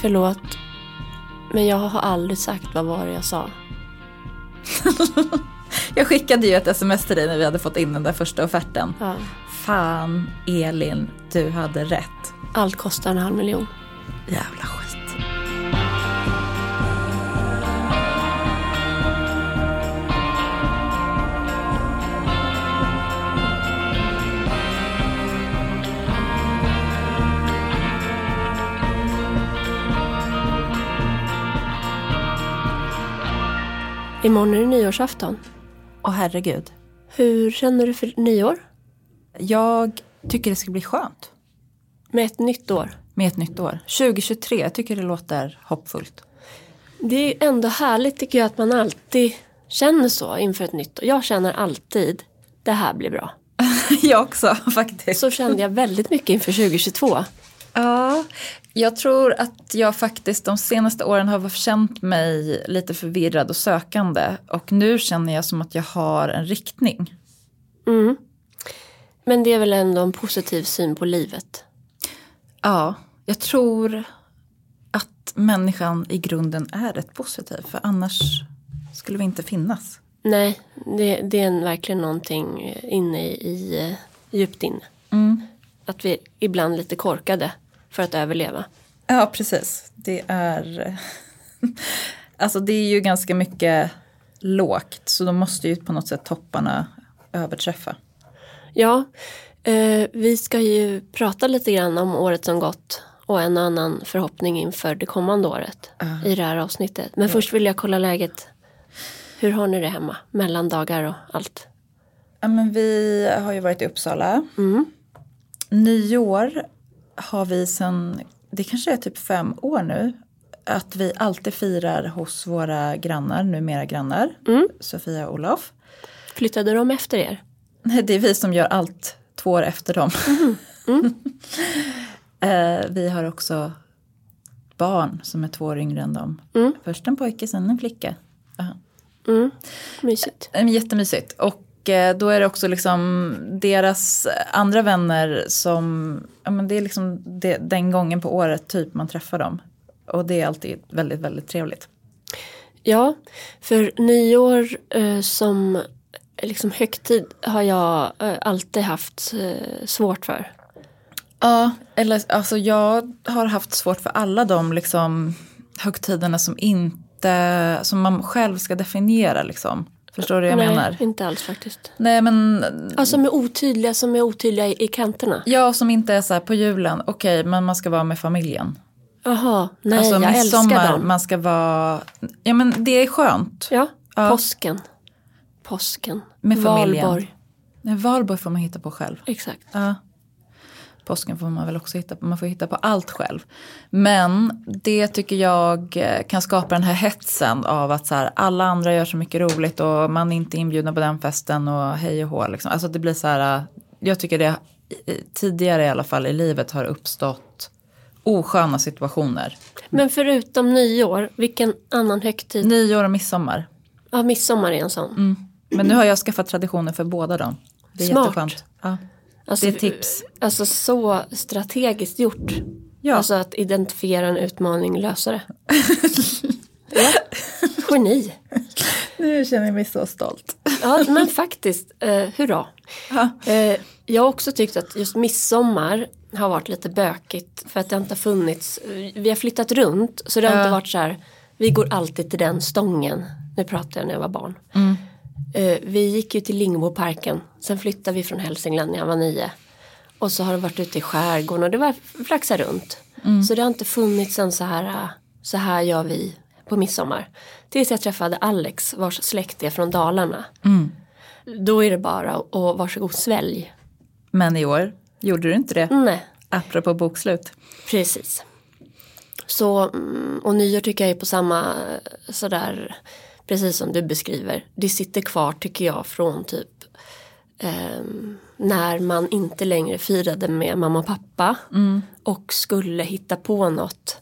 Förlåt. Men jag har aldrig sagt vad var det jag sa. Jag skickade ju ett sms till dig när vi hade fått in den där första offerten. Ja. Fan Elin, du hade rätt. Allt kostar en halv miljon. Jävla skit. Imorgon är det nyårsafton. Åh herregud. Hur känner du för nyår? Jag tycker det ska bli skönt Med ett nytt år. med ett nytt år. 2023, jag tycker det låter hoppfullt. Det är ändå härligt tycker jag att man alltid känner så inför ett nytt år. Jag känner alltid det här blir bra. jag också faktiskt. Så kände jag väldigt mycket inför 2022. Ja, jag tror att jag faktiskt de senaste åren har känt mig lite förvirrad och sökande. Och nu känner jag som att jag har en riktning. Mm. Men det är väl ändå en positiv syn på livet. Ja, jag tror att människan i grunden är rätt positiv. För annars skulle vi inte finnas. Nej, det, det är en, verkligen någonting inne i, djupt inne. Mm. Att vi ibland lite korkade för att överleva. Ja, precis. Det är... Alltså det är ju ganska mycket lågt. Så då måste ju på något sätt topparna överträffa. Ja, eh, vi ska ju prata lite grann om året som gått och en och annan förhoppning inför det kommande året i det här avsnittet. Men först vill jag kolla läget. Hur har ni det hemma? Mellandagar och allt. Ja, men vi har ju varit i Uppsala. Mm. Nyår har vi sen, det kanske är typ fem år nu, att vi alltid firar hos våra grannar, numera grannar, Mm. Sofia och Olof. Flyttade de efter er? Nej, det är vi som gör allt två år efter dem. Eh, vi har också barn som är två år yngre än dem. Mm. Först en pojke, sen en flicka. Ja. Mm. Mysigt. Eh, Jättemysigt. Och då är det också liksom deras andra vänner som, ja men det är liksom det, den gången på året typ man träffar dem. Och det är alltid väldigt, väldigt trevligt. Ja, för nyår eh, som liksom högtid har jag eh, alltid haft eh, svårt för. Ja, eller alltså jag har haft svårt för alla de liksom högtiderna som inte, som man själv ska definiera liksom. Förstår du vad jag Nej, menar? inte alls faktiskt. Nej men, Alltså med otydliga som är otydliga i, i kanterna. ja som inte är så här på julen, okej men man ska vara med familjen. Jaha, nej alltså jag älskar dem. man ska vara, ja men det är skönt. Ja, Ja. påsken. Påsken. Med familjen. Valborg. Nej, Valborg får man hitta på själv. Exakt. Ja. Påsken får man väl också hitta på, man får hitta på allt själv. Men det tycker jag eh, kan skapa den här hetsen av att så här, alla andra gör så mycket roligt och man är inte inbjuden på den festen och hej och hå. Liksom. Alltså det blir så här, eh, jag tycker det eh, tidigare i alla fall i livet har uppstått osköna situationer. Men förutom nyår, vilken annan högtid? Nyår och midsommar. Ja, midsommar är en sån. Mm. Men nu har jag skaffat traditioner för båda dem. Det är Smart. jätteskönt. Ja. Alltså, Det är tips. Alltså så strategiskt gjort. Ja. Alltså att identifiera en utmaning, lösa det. ja. Geni. Nu känner jag mig så stolt. Ja, men faktiskt, eh, hurra. Ja. Eh, jag har också tyckt att just midsommar har varit lite bökigt för att det inte har funnits. Vi har flyttat runt så det har Ja. inte varit så här. Vi går alltid till den stången. Nu pratar jag när jag var barn. Mm. Eh, vi gick ju till Lingboparken. Sen flyttade vi från Hälsingland när jag var nio. Och så har det varit ute i skärgården och det var flaxa runt. Mm. Så det har inte funnits en så här, äh, så här gör vi på midsommar. Tills jag träffade Alex vars släkt är från Dalarna. Mm. Då är det bara att varsågod svälj. Men i år gjorde du inte det? Nej, Apropå bokslut. precis. Så, mm, och nyår tycker jag är på samma eh, sådär, precis som du beskriver. Det sitter kvar tycker jag från typ ehm, när man inte längre firade med mamma och pappa och skulle hitta på något.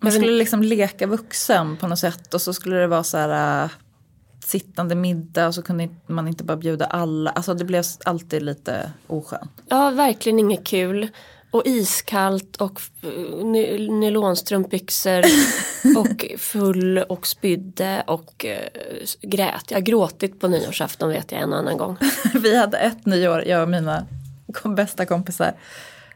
Man skulle liksom leka vuxen på något sätt och så skulle det vara så här äh, sittande middag och så kunde man inte bara bjuda alla. Alltså det blev alltid lite oskönt. Ja, verkligen inget kul. Och iskallt och ny, nylonstrumpbyxor och full och spydde och eh, grät. Jag har gråtit på nyårsafton vet jag en annan gång. Vi hade ett nyår, jag och mina bästa kompisar.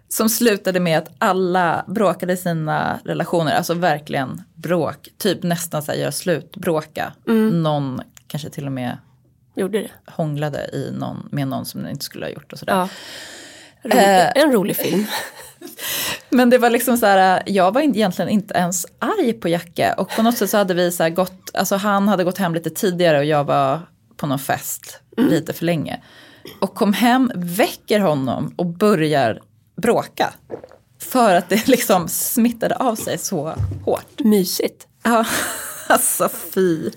Som slutade med att alla bråkade i sina relationer, alltså verkligen bråk. Typ nästan så här göra slut, bråka. Någon kanske till och med Gjorde det? hånglade i någon, med någon som den inte skulle ha gjort och sådär. Ja. Rolig, en rolig film. Men det var liksom så här, jag var egentligen inte ens arg på Jacke och på något sätt så hade vi så här gått, alltså han hade gått hem lite tidigare och jag var på någon fest lite för länge. Och kom hem, väcker honom och börjar bråka. För att det liksom smittade av sig så hårt. Mysigt. Ja, alltså fy.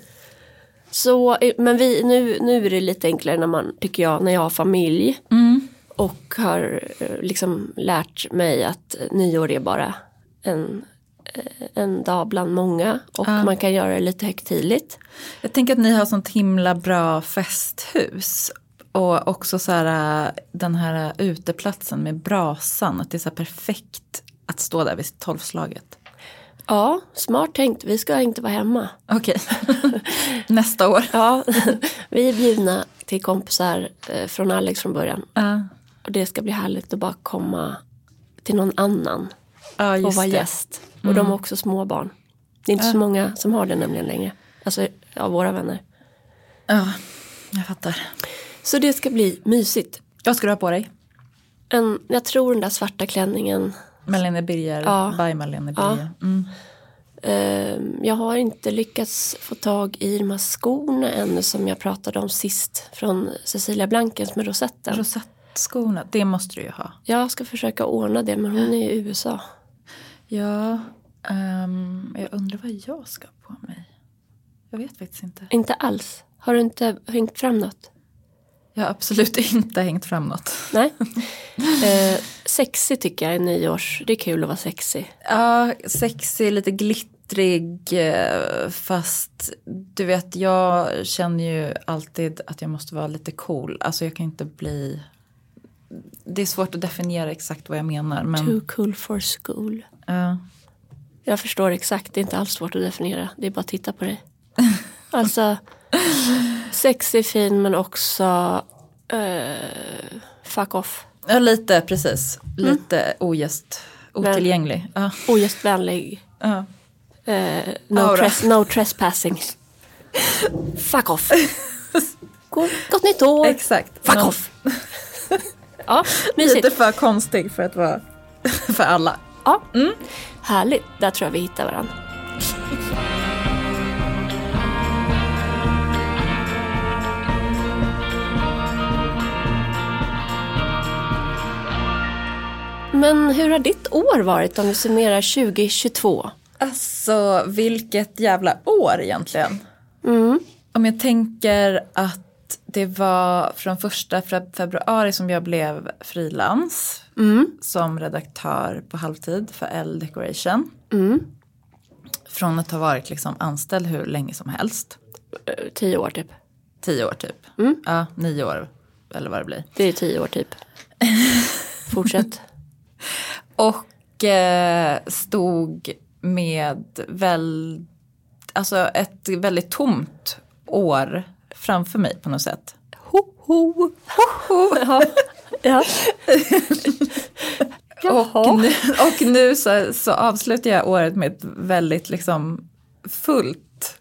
Så, eh, men vi, nu, nu är det lite enklare när man, tycker jag, när jag har familj. Och har eh, liksom lärt mig att eh, nyår är bara en, eh, en dag bland många. Och man kan göra det lite högtidligt. Jag tänker att ni har sånt himla bra festhus. Och också så här, den här uteplatsen med brasan, att det är så perfekt att stå där vid tolvslaget. Ja, smart tänkt. Vi ska inte vara hemma. Okej, nästa år. Ja, vi är bjudna till kompisar från Alex från början. Ja, Och det ska bli härligt att bara komma till någon annan ja och vara det. Mm. gäst. Och de har också små barn. Det är inte så många som har det nämligen längre. Alltså av våra vänner. Ja, jag fattar. Så det ska bli mysigt. Vad ska du ha på dig? En, jag tror den där svarta klänningen. Malene Birger, Ja. by Malene Birger. Mm. Eh, jag har inte lyckats få tag i de här skorna ännu som jag pratade om sist. Från Cecilia Blankens med rosetten. Rosettskorna, det måste du ju ha. Jag ska försöka ordna det men hon är i USA. Ja, ehm, jag undrar vad jag ska på mig. Jag vet faktiskt inte. Inte alls. Har du inte hängt fram något? Jag har absolut inte hängt fram något. Nej. Eh, sexy tycker jag är nyårs. Det är kul att vara sexy. Ja, sexig, lite glittrig. eh, Fast du vet, jag känner ju alltid att jag måste vara lite cool. Alltså jag kan inte bli... Det är svårt att definiera exakt vad jag menar. Men, Too cool for school. ja. Jag förstår exakt. Det är inte alls svårt att definiera. Det är bara att titta på dig. Alltså sexy, fin men också eh, fuck off. ja, lite precis. Lite ogäst, otillgänglig. Ja, Ogästvänlig. ja. Eh, no, Aura. tres, no trespassing. fuck off. Gott nytt år. Exakt. Fuck Någon- off. ja, mysigt. Lite för konstig för att vara för alla. Ja, härligt. Där tror jag vi hittar varandra. Men hur har ditt år varit om vi summerar 2022? Alltså vilket jävla år egentligen. Om jag tänker att det var från första fe- februari som jag blev frilans som redaktör på halvtid för L Decoration. Från att ha varit liksom anställd hur länge som helst. Eh, Tio år typ. Tio år typ. Ja, nio år eller vad det blir. Det är tio år typ. Fortsätt. Och eh, stod med väl, alltså ett väldigt tomt år framför mig på något sätt. Ho, ho. Ja. ja. Och nu, och nu så, så avslutar jag året med ett väldigt liksom fullt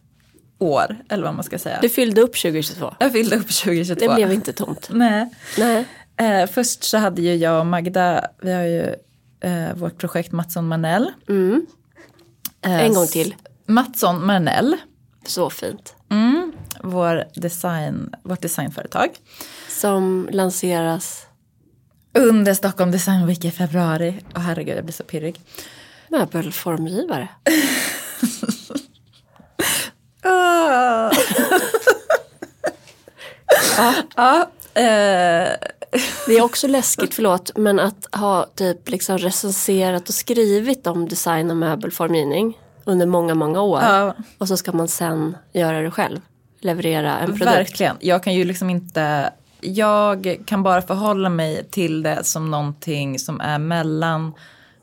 år, eller vad man ska säga. Du fyllde upp 2022. Jag fyllde upp 2022. Det blev inte tomt. Nej. Nej. Eh, först så hade ju jag och Magda, vi har ju eh, vårt projekt Mattsson Manell. Mm. Eh, En gång till. Mattsson Manell. Så fint. Mm, vår design, vårt designföretag. Som lanseras Under Stockholm Design Week i februari. Åh herregud, jag blir så pirrig. möbelformgivare. Ah. ja, eh, Det är också läskigt, förlåt, men att ha typ liksom recenserat och skrivit om design och möbelformgivning under många, många år. Ja. Och så ska man sen göra det själv. Leverera en produkt. verkligen. Jag kan ju liksom inte jag kan bara förhålla mig till det som någonting som är mellan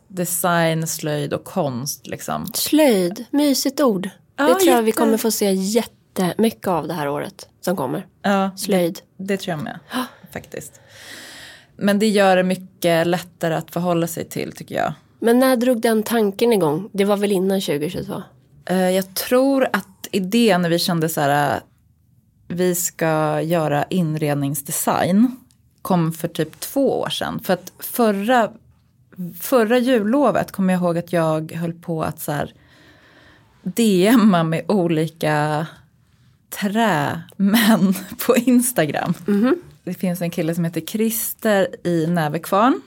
design, slöjd och konst. Liksom. Slöjd, mysigt ord. Ja, det tror jag vi kommer få se jättemycket av det här året som kommer. Ja, Slöjd. Det tror jag med, faktiskt. Men det gör det mycket lättare att förhålla sig till tycker jag. Men när drog den tanken igång? Det var väl innan 2022? Eh, Jag tror att idén när vi kände så här, vi ska göra inredningsdesign kom för typ två år sedan. För att förra, förra jullovet kommer jag ihåg att jag höll på att så här DMa med olika trämän på Instagram. Det finns en kille som heter Christer i Nävekvarn.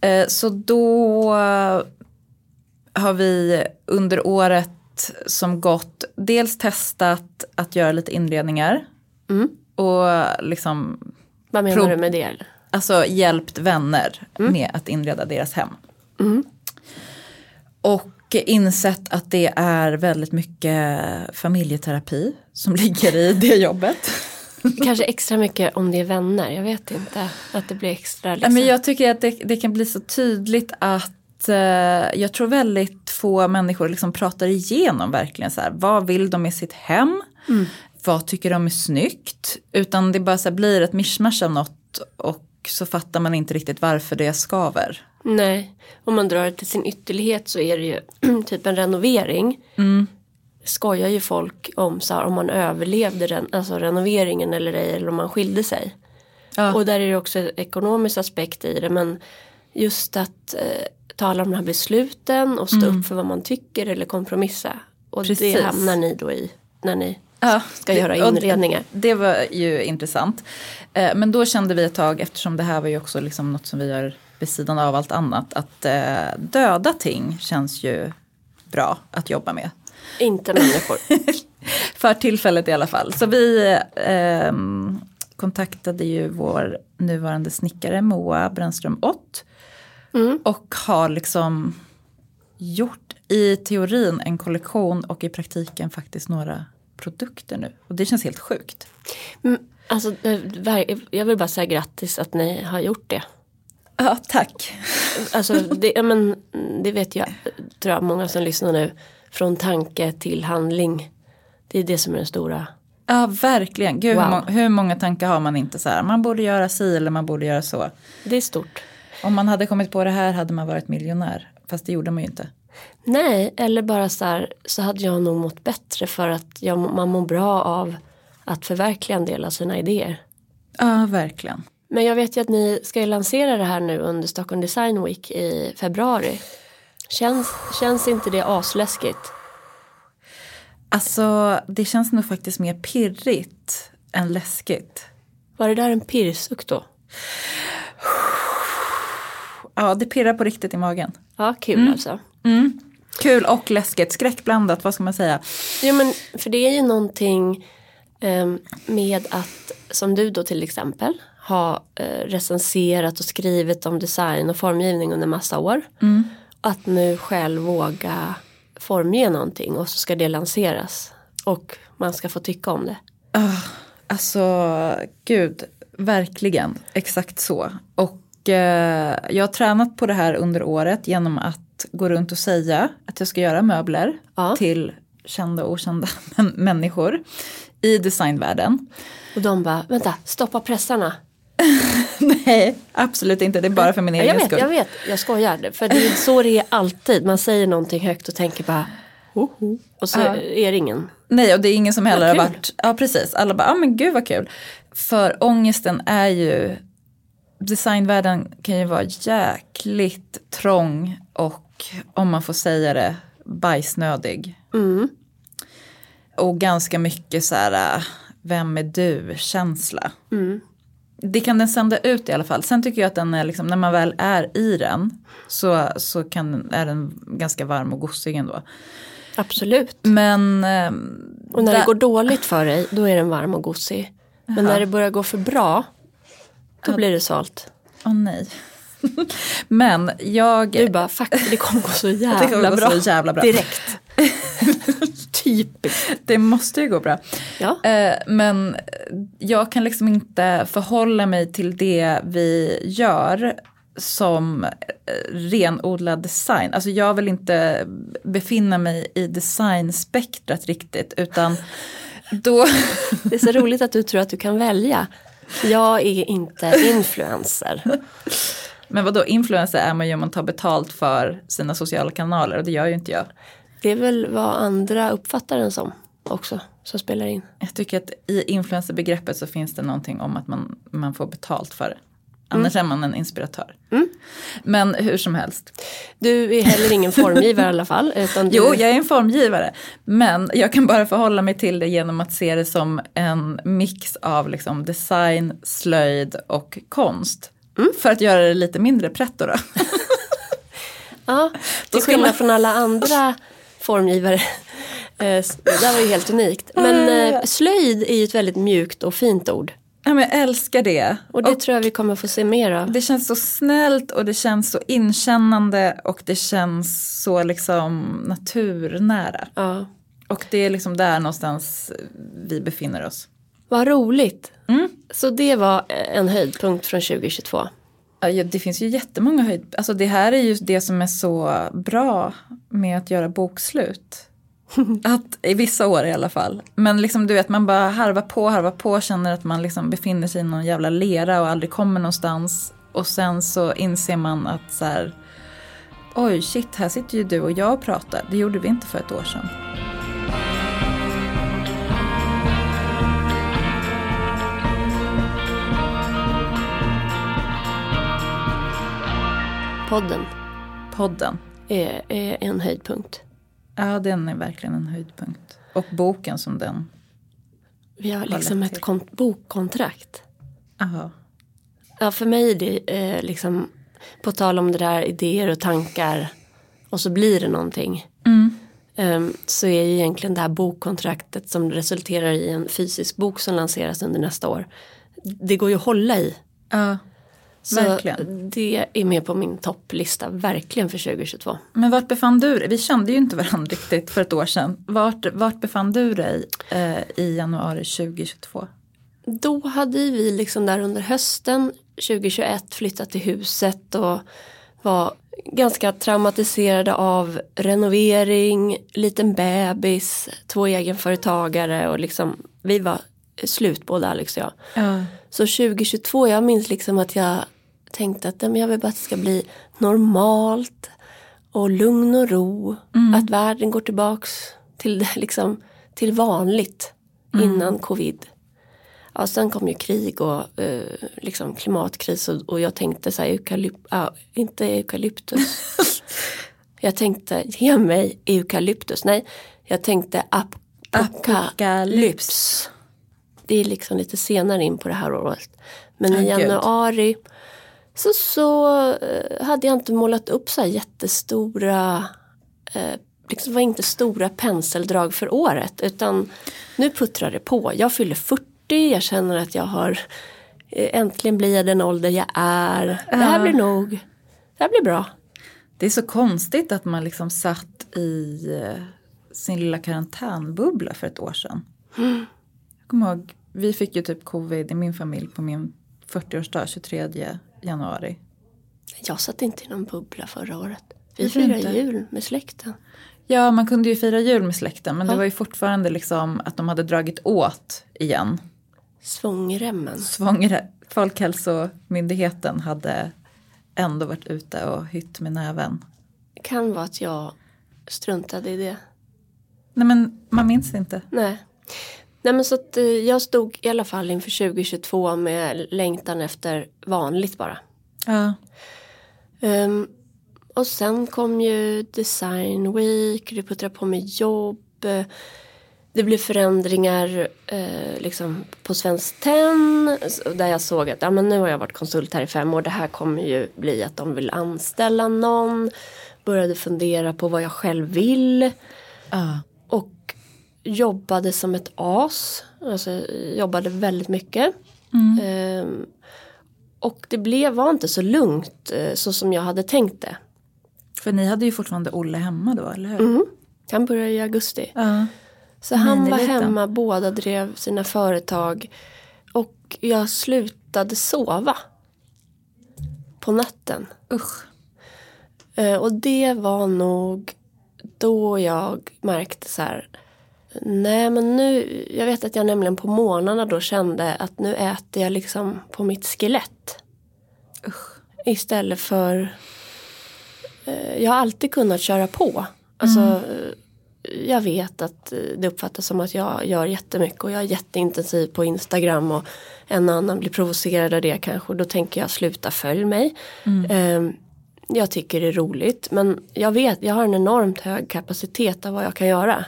Eh, Så då har vi under året som gått dels testat att göra lite inredningar. Och liksom Vad menar du med det? alltså hjälpt vänner med att inreda deras hem. Och insett att det är väldigt mycket familjeterapi som ligger i det jobbet. Kanske extra mycket om det är vänner, jag vet inte. Att det blir extra liksom. Men jag tycker att det, det kan bli så tydligt att eh, jag tror väldigt få människor liksom pratar igenom verkligen så här, vad vill de med sitt hem? Vad tycker de är snyggt? Utan det bara så här, blir ett mischmasch av något och så fattar man inte riktigt varför det skaver. Nej, om man drar det till sin ytterlighet så är det ju typ en renovering. Skojar ju folk om så här, om man överlevde den, alltså renoveringen eller ej eller om man skilde sig. Ja. Och där är det också ekonomisk aspekt i det men just att eh, tala om de här besluten och stå upp för vad man tycker eller kompromissa. Och Precis. det hamnar ni då i när ni Ja, ska göra och inredningar. Det var ju intressant. Eh, Men då kände vi ett tag, eftersom det här var ju också liksom något som vi gör vid sidan av allt annat, att eh, döda ting känns ju bra att jobba med. Inte människor. För tillfället i alla fall. Så vi eh, kontaktade ju vår nuvarande snickare Moa Brännström Ott. Och har liksom gjort i teorin en kollektion och i praktiken faktiskt några produkter nu. Och det känns helt sjukt. Mm, Alltså, eh, jag vill bara säga grattis att ni har gjort det. Ja, tack. Alltså, det, ja, men, det vet jag, tror jag, många som lyssnar nu. Från tanke till handling. Det är det som är den stora. Ja, verkligen. Gud, Wow. hur, må- hur många tankar har man inte så här, man borde göra si eller man borde göra så. Det är stort. Om man hade kommit på det här hade man varit miljonär. Fast det gjorde man ju inte. Nej, eller bara så här, så hade jag nog mått bättre för att jag, man mår bra av att förverkliga en del av sina idéer. Ja, verkligen. Men jag vet ju att ni ska ju lansera det här nu under Stockholm Design Week i februari. Känns, känns inte det asläskigt? Alltså, det känns nog faktiskt mer pirrigt än läskigt. Var det där en pirrsuck då? Ja, det pirrar på riktigt i magen. Ja, kul alltså. Kul och läskigt, skräckblandat, vad ska man säga? Jo men för det är ju någonting ehm, med att som du då till exempel har eh, recenserat och skrivit om design och formgivning under massa år. Att nu själv våga formge någonting och så ska det lanseras. Och man ska få tycka om det. Alltså, gud, verkligen, exakt så. Och eh, jag har tränat på det här under året genom att gå runt och säga att jag ska göra möbler Ja. till kända och okända män- människor i designvärlden. Och de bara, vänta, stoppa pressarna. Nej, absolut inte, det är bara för min Ja, egen jag vet, skull. jag vet, jag skojar. För det är så det är alltid. Man säger någonting högt och tänker bara, Hoho. och så Ja. är det ingen. Nej, och det är ingen som heller har varit, ja precis, alla bara, ja men gud vad kul. För ångesten är ju, designvärlden kan ju vara jäkligt trång och om man får säga det, bajsnödig. Mm. Och ganska mycket så här, äh, vem är du-känsla. Mm. Det kan den sända ut i alla fall. Sen tycker jag att den är liksom, när man väl är i den så, så kan, är den ganska varm och gosig ändå. Absolut. Men... Och när där- det går dåligt för dig, då är den varm och gosig. Men när det börjar gå för bra, då blir det svalt. Åh nej. Men jag... Du bara, fuck, det kommer gå så det jävla kommer gå bra. så jävla bra. Direkt. typ. Typiskt. Det måste ju gå bra. Ja. Eh, men jag kan liksom inte förhålla mig till det vi gör som eh, renodlad design. Alltså jag vill inte befinna mig i designspektrat riktigt utan då... Det är så roligt att du tror att du kan välja. Jag är inte influencer. Men vad då influencer är man ju om man tar betalt för sina sociala kanaler och det gör ju inte jag. Det är väl vad andra uppfattar den som också, som spelar in. Jag tycker att i influencerbegreppet så finns det någonting om att man, man får betalt för det. Annars är man en inspiratör. Men hur som helst. Du är heller ingen formgivare i alla fall. Utan du... Jo, jag är en formgivare. Men jag kan bara förhålla mig till det genom att se det som en mix av liksom design, slöjd och konst. För att göra det lite mindre pretto då. Ja, till skillnad man- från alla andra formgivare. Eh, Det där var ju helt unikt. Men eh, slöjd är ju ett väldigt mjukt och fint ord. Ja, men jag älskar det. Och det tror jag vi kommer få se mer av. Det känns så snällt och det känns så inkännande och det känns så liksom naturnära. Ja. Och det är liksom där någonstans vi befinner oss. Vad roligt. Mm. Så det var en höjdpunkt från 2022. Ja, ja, Det finns ju jättemånga höjd... Alltså det här är ju det som är så bra med att göra bokslut. Att, I vissa år i alla fall. Men liksom du vet man bara harvar på, harvar på, känner att man liksom befinner sig i någon jävla lera och aldrig kommer någonstans. Och sen så inser man att så här, oj shit här sitter ju du och jag och pratar. Det gjorde vi inte för ett år sedan. Podden Podden. är, är en höjdpunkt. Ja den är verkligen en höjdpunkt. Och boken som den. Vi har liksom ett kont- bokkontrakt. Aha. Ja, för mig är det eh, liksom, på tal om det där idéer och tankar och så blir det någonting. Mm. Ehm, så är ju egentligen det här bokkontraktet som resulterar i en fysisk bok som lanseras under nästa år. Det går ju att hålla i. Ja. Så Verkligen. det är med på min topplista, verkligen för 2022. Men vart befann du dig? Vi kände ju inte varandra riktigt för ett år sedan. Vart, vart befann du dig eh, i januari 2022? Då hade vi liksom där under hösten 2021 flyttat till huset och var ganska traumatiserade av renovering, liten bebis, två egenföretagare och liksom vi var slut både Alex och jag. Ja. Så 2022, jag minns liksom att jag tänkte att jag vill bara att det ska bli normalt och lugn och ro. Att världen går tillbaks till, det, liksom, till vanligt innan covid. Ja, sen kom ju krig och eh, liksom klimatkris och, och jag tänkte så här, eukalyp, ja, inte eukalyptus. jag tänkte, ge mig eukalyptus. Nej, jag tänkte ap- apokalyps. Det är liksom lite senare in på det här året. Men i Ja, gud. januari så, så eh, hade jag inte målat upp så här jättestora eh, liksom var inte stora penseldrag för året utan nu puttrar det på. Jag fyller 40, jag känner att jag har eh, äntligen blir jag den ålder jag är. Det här blir nog, det här blir bra. Det är så konstigt att man liksom satt i eh, sin lilla karantänbubbla för ett år sedan. Jag kommer ihåg, vi fick ju typ covid i min familj på min 40-årsdag 23 januari. Jag satt inte i någon bubbla förra året. Vi Varför inte? jul med släkten. Ja, man kunde ju fira jul med släkten men det Ja. var ju fortfarande liksom att de hade dragit åt igen. Svångremmen. Svångre, Folkhälsomyndigheten hade ändå varit ute och hytt med näven. Det kan vara att jag struntade i det. Nej men man minns inte. Nej. Nej men så att eh, jag stod i alla fall inför 2022 med längtan efter vanligt bara. Ja. Ehm, och sen kom ju Design Week, det puttrade på med jobb. eh, Det blev förändringar eh, liksom på Svenskt Tenn. Där jag såg att ja, men nu har jag varit konsult här i fem år. Det här kommer ju bli att de vill anställa någon. Började fundera på vad jag själv vill. Ja. Jobbade som ett as. Alltså jobbade väldigt mycket. Ehm, och det blev, var inte så lugnt eh, så som jag hade tänkt det. För ni hade ju fortfarande Olle hemma då, eller hur? Mm. Han började i augusti. Ja. Så han var hemma, båda drev sina företag. Och jag slutade sova. På natten. Usch. Eh, Och det var nog då jag märkte så här. Nej men nu, jag vet att jag nämligen på morgnarna då kände att nu äter jag liksom på mitt skelett. Usch. Istället för, eh, jag har alltid kunnat köra på. Alltså, eh, jag vet att eh, det uppfattas som att jag gör jättemycket och jag är jätteintensiv på Instagram och en och annan blir provocerad av det kanske och då tänker jag sluta följ mig. Eh, jag tycker det är roligt men jag vet, jag har en enormt hög kapacitet av vad jag kan göra.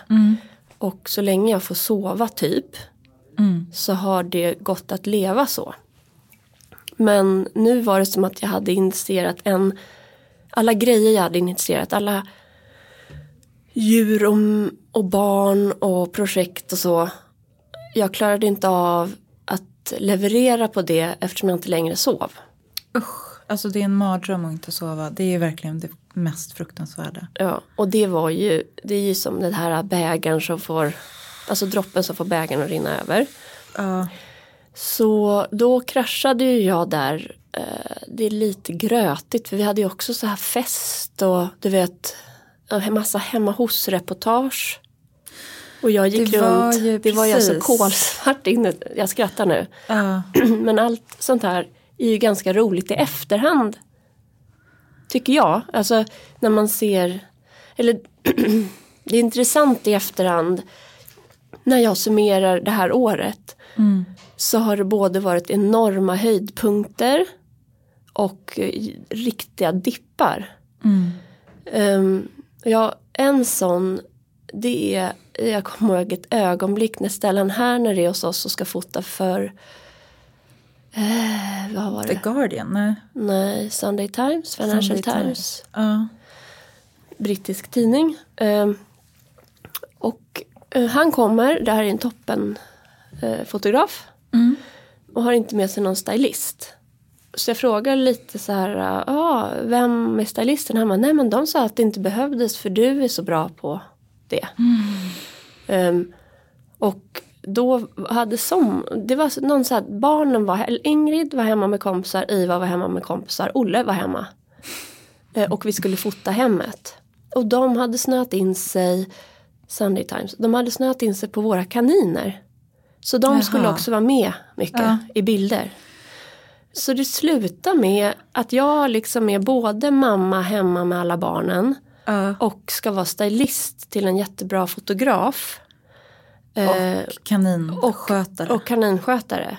Och så länge jag får sova typ så har det gått att leva så. Men nu var det som att jag hade initierat en, alla grejer jag hade initierat, alla djur och, och barn och projekt och så. Jag klarade inte av att leverera på det eftersom jag inte längre sov. Usch. Alltså det är en mardröm att inte sova. Det är verkligen det mest fruktansvärda. Ja, och det var ju, det är ju som den här bägaren som får, alltså droppen som får bägaren att rinna över. Ja. Så då kraschade ju jag där. Eh, Det är lite grötigt för vi hade ju också så här fest och du vet en massa hemma hos-reportage. Och jag gick Det var runt, ju det var ju alltså precis. kolsvart inne, jag skrattar nu. Ja. Men allt sånt här är ju ganska roligt i efterhand. Tycker jag. Alltså när man ser, eller det är intressant i efterhand. När jag summerar det här året. Så har det både varit enorma höjdpunkter och eh, riktiga dippar. Um, ja, en sån, det är, jag kommer ihåg ett ögonblick när Stellan Herner är hos oss och ska fota för, eh, vad var The det? Guardian? Nej. Nej, Sunday Times, Financial Sunday Times, Times. Ja. brittisk tidning. Um, och eh, han kommer, det här är en toppen eh, fotograf. Och har inte med sig någon stylist. Så jag frågar lite så här, ah, vem är stylisten? Han bara, nej men de sa att det inte behövdes för du är så bra på det. Ehm, och då hade som, det var någon så här, barnen var, Ingrid var hemma med kompisar, Iva var hemma med kompisar, Olle var hemma. Eh, och vi skulle fota hemmet. Och de hade snöat in sig, Sunday Times, de hade snöat in sig på våra kaniner. Så de Jaha. skulle också vara med mycket Ja. i bilder. Så det slutar med att jag liksom är både mamma hemma med alla barnen Ja. och ska vara stylist till en jättebra fotograf. Eh, Och kaninskötare. och kaninskötare.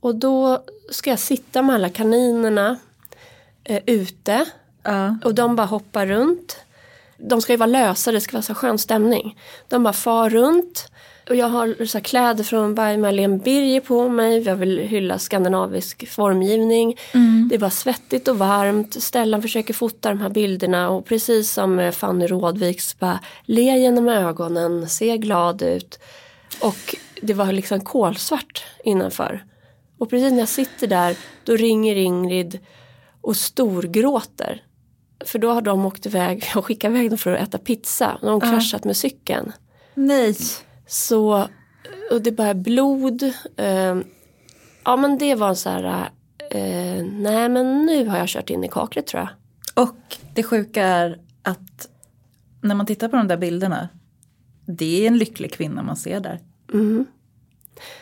Och då ska jag sitta med alla kaninerna eh, ute ja. och de bara hoppar runt. De ska ju vara lösa, det ska vara så skön stämning. De bara far runt. Och jag har så kläder från by Marlene Birger på mig. Jag vill hylla skandinavisk formgivning. Det är bara svettigt och varmt. Stellan försöker fota de här bilderna. Och precis som med Fanny Rådviks bara le genom ögonen, se glad ut. Och det var liksom kolsvart innanför. Och precis när jag sitter där då ringer Ingrid och storgråter. För då har de åkt iväg och skickat iväg dem för att äta pizza. De har kraschat med cykeln. Nej. Så, och det bara blod. Eh, ja men det var så här, eh, nej men nu har jag kört in i kaklet tror jag. Och det sjuka är att när man tittar på de där bilderna. Det är en lycklig kvinna man ser där.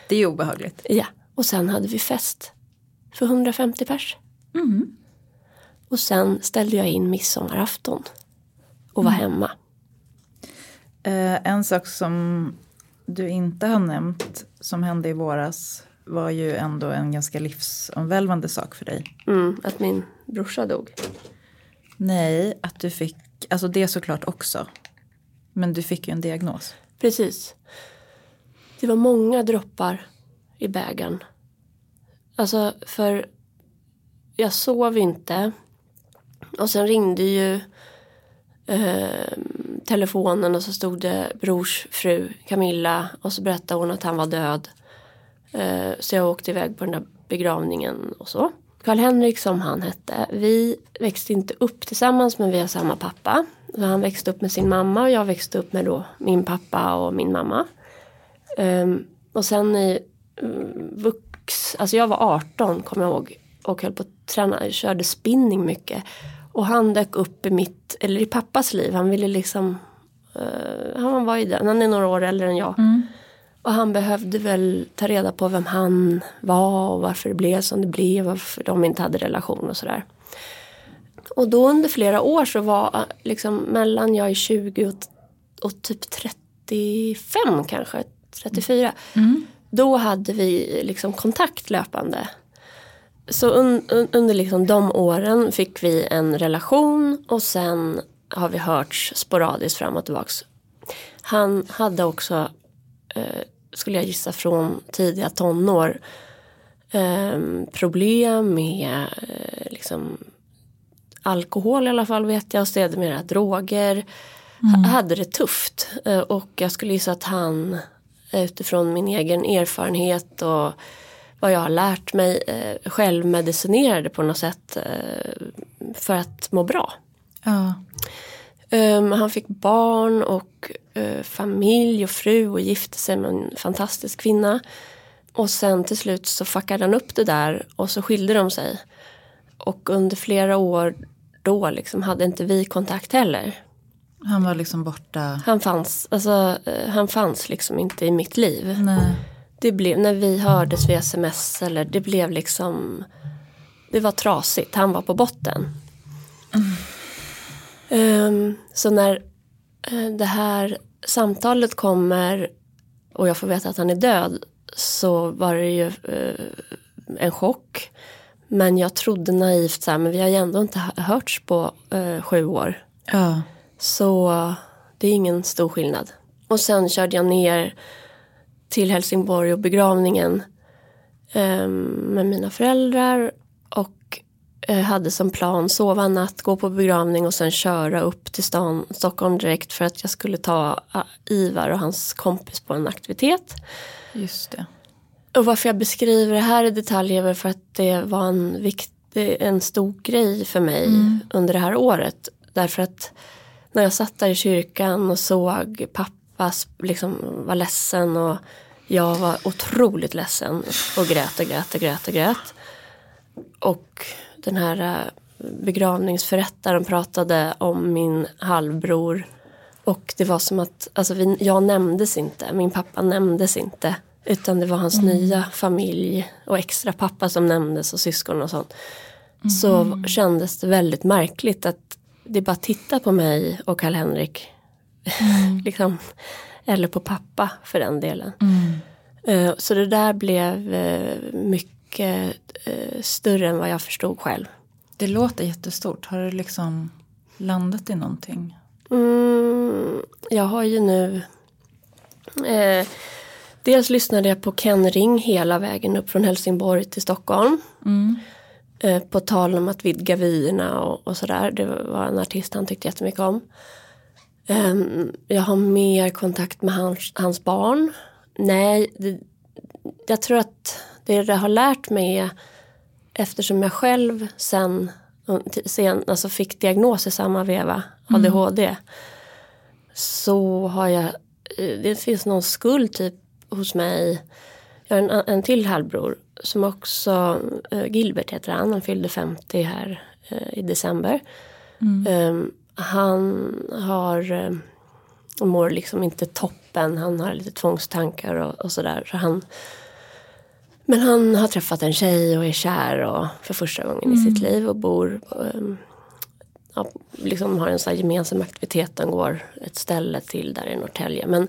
Det är obehagligt. Ja, och sen hade vi fest. För 150 pers. Och sen ställde jag in midsommarafton. Och var hemma. Eh, en sak som du inte har nämnt som hände i våras var ju ändå en ganska livsomvälvande sak för dig. Mm, att min brorsa dog. Nej, att du fick, alltså det såklart också. Men du fick ju en diagnos. Precis. Det var många droppar i bägaren. Alltså för jag sov inte. Och sen ringde ju eh, telefonen och så stod det brors fru Camilla och så berättade hon att han var död. Eh, så jag åkte iväg på den där begravningen och så. Karl-Henrik som han hette, vi växte inte upp tillsammans men vi har samma pappa. Så han växte upp med sin mamma och jag växte upp med då min pappa och min mamma. Ehm, och sen i eh, vux, alltså jag var 18 kommer jag ihåg och höll på att träna, körde spinning mycket. Och han dök upp i mitt, eller i pappas liv, han ville liksom, uh, han var ju den, han är några år äldre än jag. Mm. Och han behövde väl ta reda på vem han var och varför det blev som det blev, varför de inte hade relation och sådär. Och då under flera år så var liksom mellan jag är 20 och, och typ 35 kanske, 34. Mm. Då hade vi liksom kontakt löpande. Så un, un, under liksom de åren fick vi en relation och sen har vi hörts sporadiskt fram och tillbaks. Han hade också, eh, skulle jag gissa från tidiga tonår, eh, problem med eh, liksom alkohol i alla fall vet jag och sedermera droger. Mm. Hade det tufft eh, och jag skulle gissa att han utifrån min egen erfarenhet och vad jag har lärt mig eh, självmedicinerade på något sätt eh, för att må bra. Ja. Um, han fick barn och uh, familj och fru och gifte sig med en fantastisk kvinna. Och sen till slut så fuckade han upp det där och så skilde de sig. Och under flera år då liksom hade inte vi kontakt heller. Han var liksom borta? Han fanns, alltså, uh, han fanns liksom inte i mitt liv. Nej. Det blev, när vi hördes via sms eller det blev liksom Det var trasigt, han var på botten. Um, så när uh, det här samtalet kommer och jag får veta att han är död så var det ju uh, en chock. Men jag trodde naivt så här, men vi har ju ändå inte hörts på uh, sju år. Ja. Så det är ingen stor skillnad. Och sen körde jag ner till Helsingborg och begravningen eh, med mina föräldrar och eh, hade som plan sova en natt, gå på begravning och sen köra upp till stan, Stockholm direkt för att jag skulle ta uh, Ivar och hans kompis på en aktivitet. Just det. Och varför jag beskriver det här i detalj är väl för att det var en, viktig, en stor grej för mig mm. under det här året. Därför att när jag satt där i kyrkan och såg pappa liksom var ledsen och jag var otroligt ledsen och grät och grät och grät och grät. Och den här eh, begravningsförrättaren pratade om min halvbror. Och det var som att, alltså vi, jag nämndes inte, min pappa nämndes inte. Utan det var hans mm. nya familj och extra pappa som nämndes och syskon och sånt. Mm. Så kändes det väldigt märkligt att det bara titta på mig och Karl-Henrik. Mm. liksom, eller på pappa för den delen. Mm. Så det där blev eh, mycket eh, större än vad jag förstod själv. Det låter jättestort. Har du liksom landat i någonting? Mm, jag har ju nu eh, Dels lyssnade jag på Ken Ring hela vägen upp från Helsingborg till Stockholm. Mm. Eh, på tal om att vidga vyerna och, och sådär. Det var en artist han tyckte jättemycket om. Um, jag har mer kontakt med hans, hans barn. Nej, det, jag tror att det det har lärt mig är eftersom jag själv sen, sen alltså fick diagnos i samma veva, ADHD. Mm. Så har jag, det finns någon skuld typ hos mig. Jag har en, en till halvbror som också, uh, Gilbert heter han, han fyllde 50 här uh, i december. Mm. Um, han har eh, mår liksom inte toppen. Han har lite tvångstankar och, och sådär. Så han, men han har träffat en tjej och är kär och för första gången mm. i sitt liv och bor um, ja, liksom har en sån här gemensam aktivitet. Den går ett ställe till där i Norrtälje. Men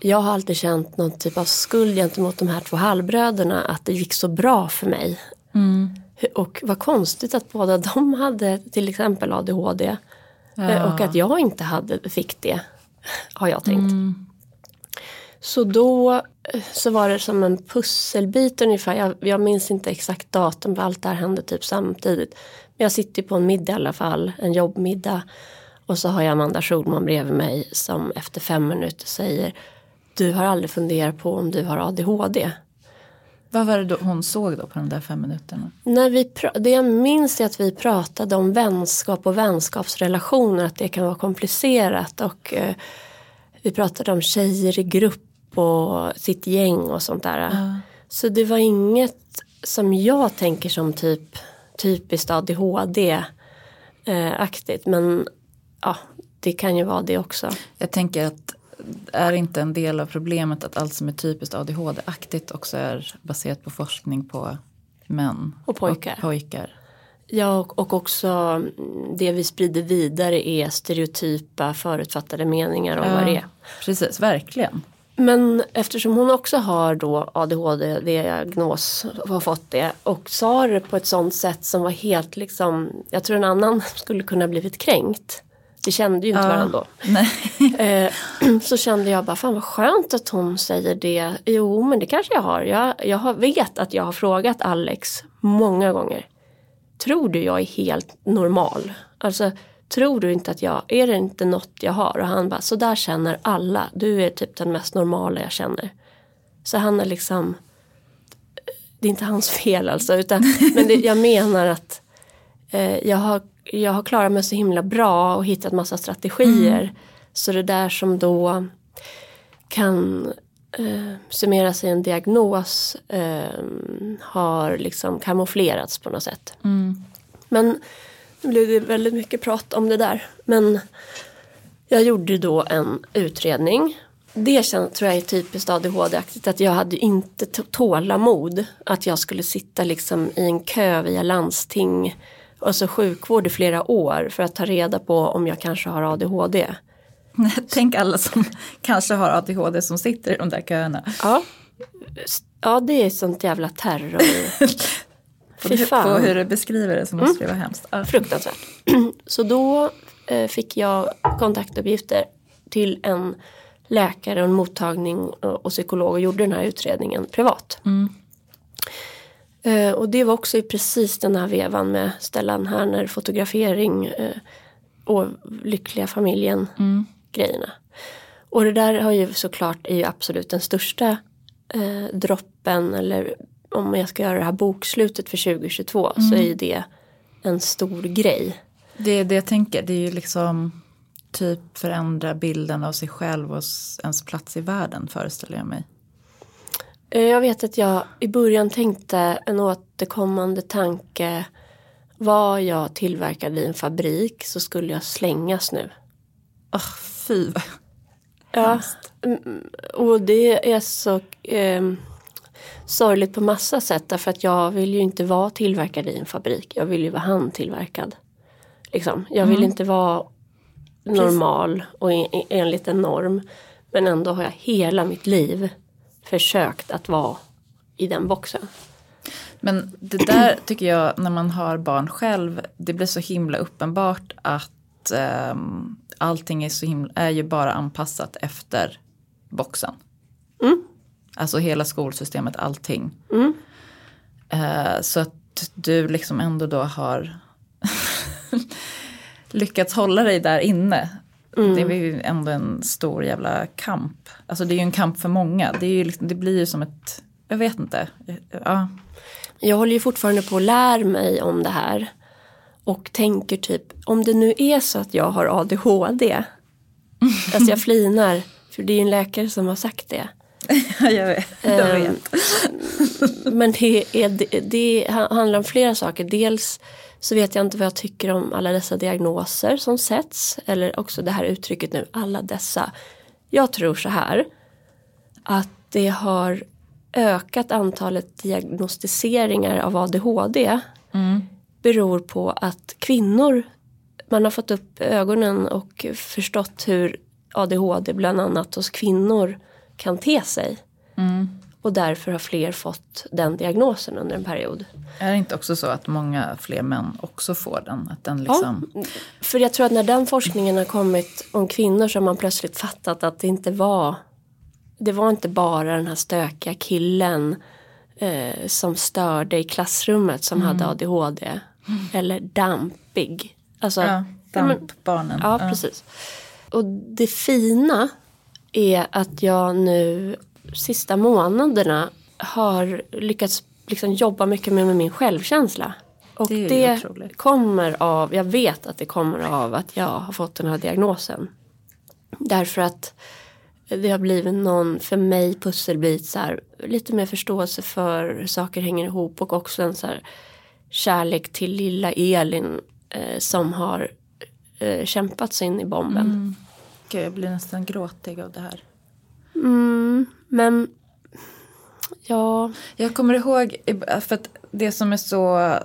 jag har alltid känt någon typ av skuld gentemot de här två halvbröderna. Att det gick så bra för mig. Mm. Och vad konstigt att båda de hade till exempel ADHD. Ja. Eh, och att jag inte hade, fick det. Har jag tänkt. Mm. Så då eh, så var det som en pusselbit ungefär. Jag, jag minns inte exakt datum för allt det här hände typ samtidigt. Men jag sitter på en middag i alla fall. En jobbmiddag. Och så har jag Amanda Schulman bredvid mig som efter fem minuter säger Du har aldrig funderat på om du har ADHD. Vad var det då hon såg då på de där fem minuterna? När vi det jag minns är att vi pratade om vänskap och vänskapsrelationer. Att det kan vara komplicerat. Och eh, vi pratade om tjejer i grupp och sitt gäng och sånt där. Så det var inget som jag tänker som typ typiskt ADHD-aktigt. Men ja, det kan ju vara det också. Jag tänker att är inte en del av problemet att allt som är typiskt ADHD-aktigt också är baserat på forskning på män Och pojkar. Och pojkar. Ja, och, och också det vi sprider vidare är stereotypa förutfattade meningar om vad det är. Precis, verkligen. Men eftersom hon också har då ADHD-diagnos och har fått det och sa det på ett sånt sätt som var helt liksom, jag tror en annan skulle kunna blivit kränkt. Vi kände ju inte varandra då. Eh, så kände jag bara, fan vad skönt att hon säger det. Jo men det kanske jag har. Jag, jag har, vet att jag har frågat Alex många gånger. Tror du jag är helt normal? Alltså tror du inte att jag, är det inte något jag har? Och han bara, så där känner alla. Du är typ den mest normala jag känner. Så han är liksom, det är inte hans fel alltså. Utan, men det, jag menar att eh, jag, har, jag har klarat mig så himla bra och hittat massa strategier. Så det där som då kan eh, summeras i en diagnos eh, har liksom kamouflerats på något sätt. Men nu blev det väldigt mycket prat om det där. Men jag gjorde då en utredning. Det känns, tror jag är typiskt ADHD-aktigt att jag hade inte tålamod att jag skulle sitta liksom i en kö via landsting alltså sjukvård i flera år för att ta reda på om jag kanske har ADHD. Tänk alla som kanske har ADHD som sitter i de där köerna. Ja, ja det är sånt jävla terror. Fy På fan. hur du beskriver det så måste det vara hemskt. Ja. Fruktansvärt. Så då eh, fick jag kontaktuppgifter till en läkare och en mottagning och, och psykolog och gjorde den här utredningen privat. Eh, och det var också i precis den här vevan med Stellan Herner fotografering eh, och lyckliga familjen grejerna. Och det där har ju såklart är ju absolut den största eh, droppen eller om jag ska göra det här bokslutet för 2022 så är ju det en stor grej. Det är det jag tänker, det är ju liksom typ förändra bilden av sig själv och ens plats i världen föreställer jag mig. Eh, Jag vet att jag i början tänkte en återkommande tanke var jag tillverkad i en fabrik så skulle jag slängas nu. Oh, fy vad Ja, mm, och det är så eh, sorgligt på massa sätt därför att jag vill ju inte vara tillverkad i en fabrik. Jag vill ju vara handtillverkad. Liksom. Jag vill inte vara normal och enligt en norm. Men ändå har jag hela mitt liv försökt att vara i den boxen. Men det där tycker jag när man har barn själv, det blir så himla uppenbart att um, allting är, så himla, är ju bara anpassat efter boxen. Alltså hela skolsystemet, allting. Eh, så att du liksom ändå då har lyckats hålla dig där inne. Det är ju ändå en stor jävla kamp. Alltså det är ju en kamp för många. Det, är ju liksom, det blir ju som ett, jag vet inte. Ja, Jag håller ju fortfarande på att lära mig om det här. Och tänker typ, om det nu är så att jag har ADHD. alltså jag flinar, för det är ju en läkare som har sagt det. jag vet. Jag Ehm, vet. Men det, är, det, det handlar om flera saker. Dels så vet jag inte vad jag tycker om alla dessa diagnoser som sätts. Eller också det här uttrycket nu, alla dessa. Jag tror så här. Att det har ökat antalet diagnostiseringar av ADHD. Beror på att kvinnor, man har fått upp ögonen och förstått hur ADHD bland annat hos kvinnor kan te sig. Och därför har fler fått den diagnosen under en period. Är det inte också så att många fler män också får den? Att den liksom, För jag tror att när den forskningen har kommit om kvinnor så har man plötsligt fattat att det inte var Det var inte bara den här stökiga killen eh, som störde i klassrummet som hade ADHD. Eller dampig. Alltså, ja, dampbarnen. Ja, precis. Och det fina är att jag nu sista månaderna har lyckats liksom jobba mycket med, med min självkänsla. Och Det det, kommer av, jag vet att det kommer av att jag har fått den här diagnosen. Därför att det har blivit någon, för mig, pusselbit så här, lite mer förståelse för hur saker hänger ihop och också en så här kärlek till lilla Elin eh, som har eh, kämpat sig in i bomben. Gud, jag blir nästan gråtig av det här. Mm, men ja, Jag kommer ihåg, för att det som är så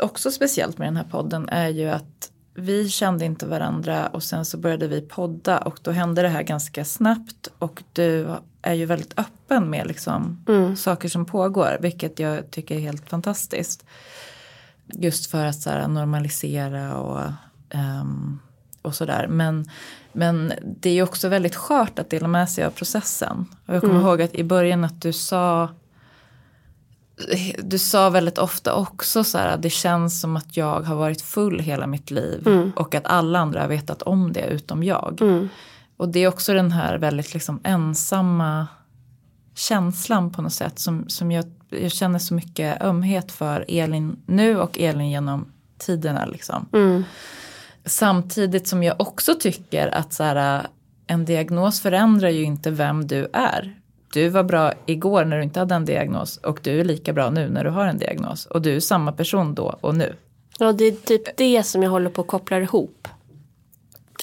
också speciellt med den här podden är ju att vi kände inte varandra och sen så började vi podda och då hände det här ganska snabbt och du är ju väldigt öppen med liksom saker som pågår vilket jag tycker är helt fantastiskt. Just för att så här, normalisera och, ehm, och sådär. Men, men det är ju också väldigt skört att dela med sig av processen. Och jag kommer ihåg att i början att du sa du sa väldigt ofta också så här, det känns som att jag har varit full hela mitt liv och att alla andra har vetat om det utom jag. Och det är också den här väldigt liksom ensamma känslan på något sätt som, som jag, jag känner så mycket ömhet för Elin nu och Elin genom tiderna. Liksom. Samtidigt som jag också tycker att så här, en diagnos förändrar ju inte vem du är. Du var bra igår när du inte hade en diagnos och du är lika bra nu när du har en diagnos. Och du är samma person då och nu. ja, det är typ det som jag håller på att koppla ihop.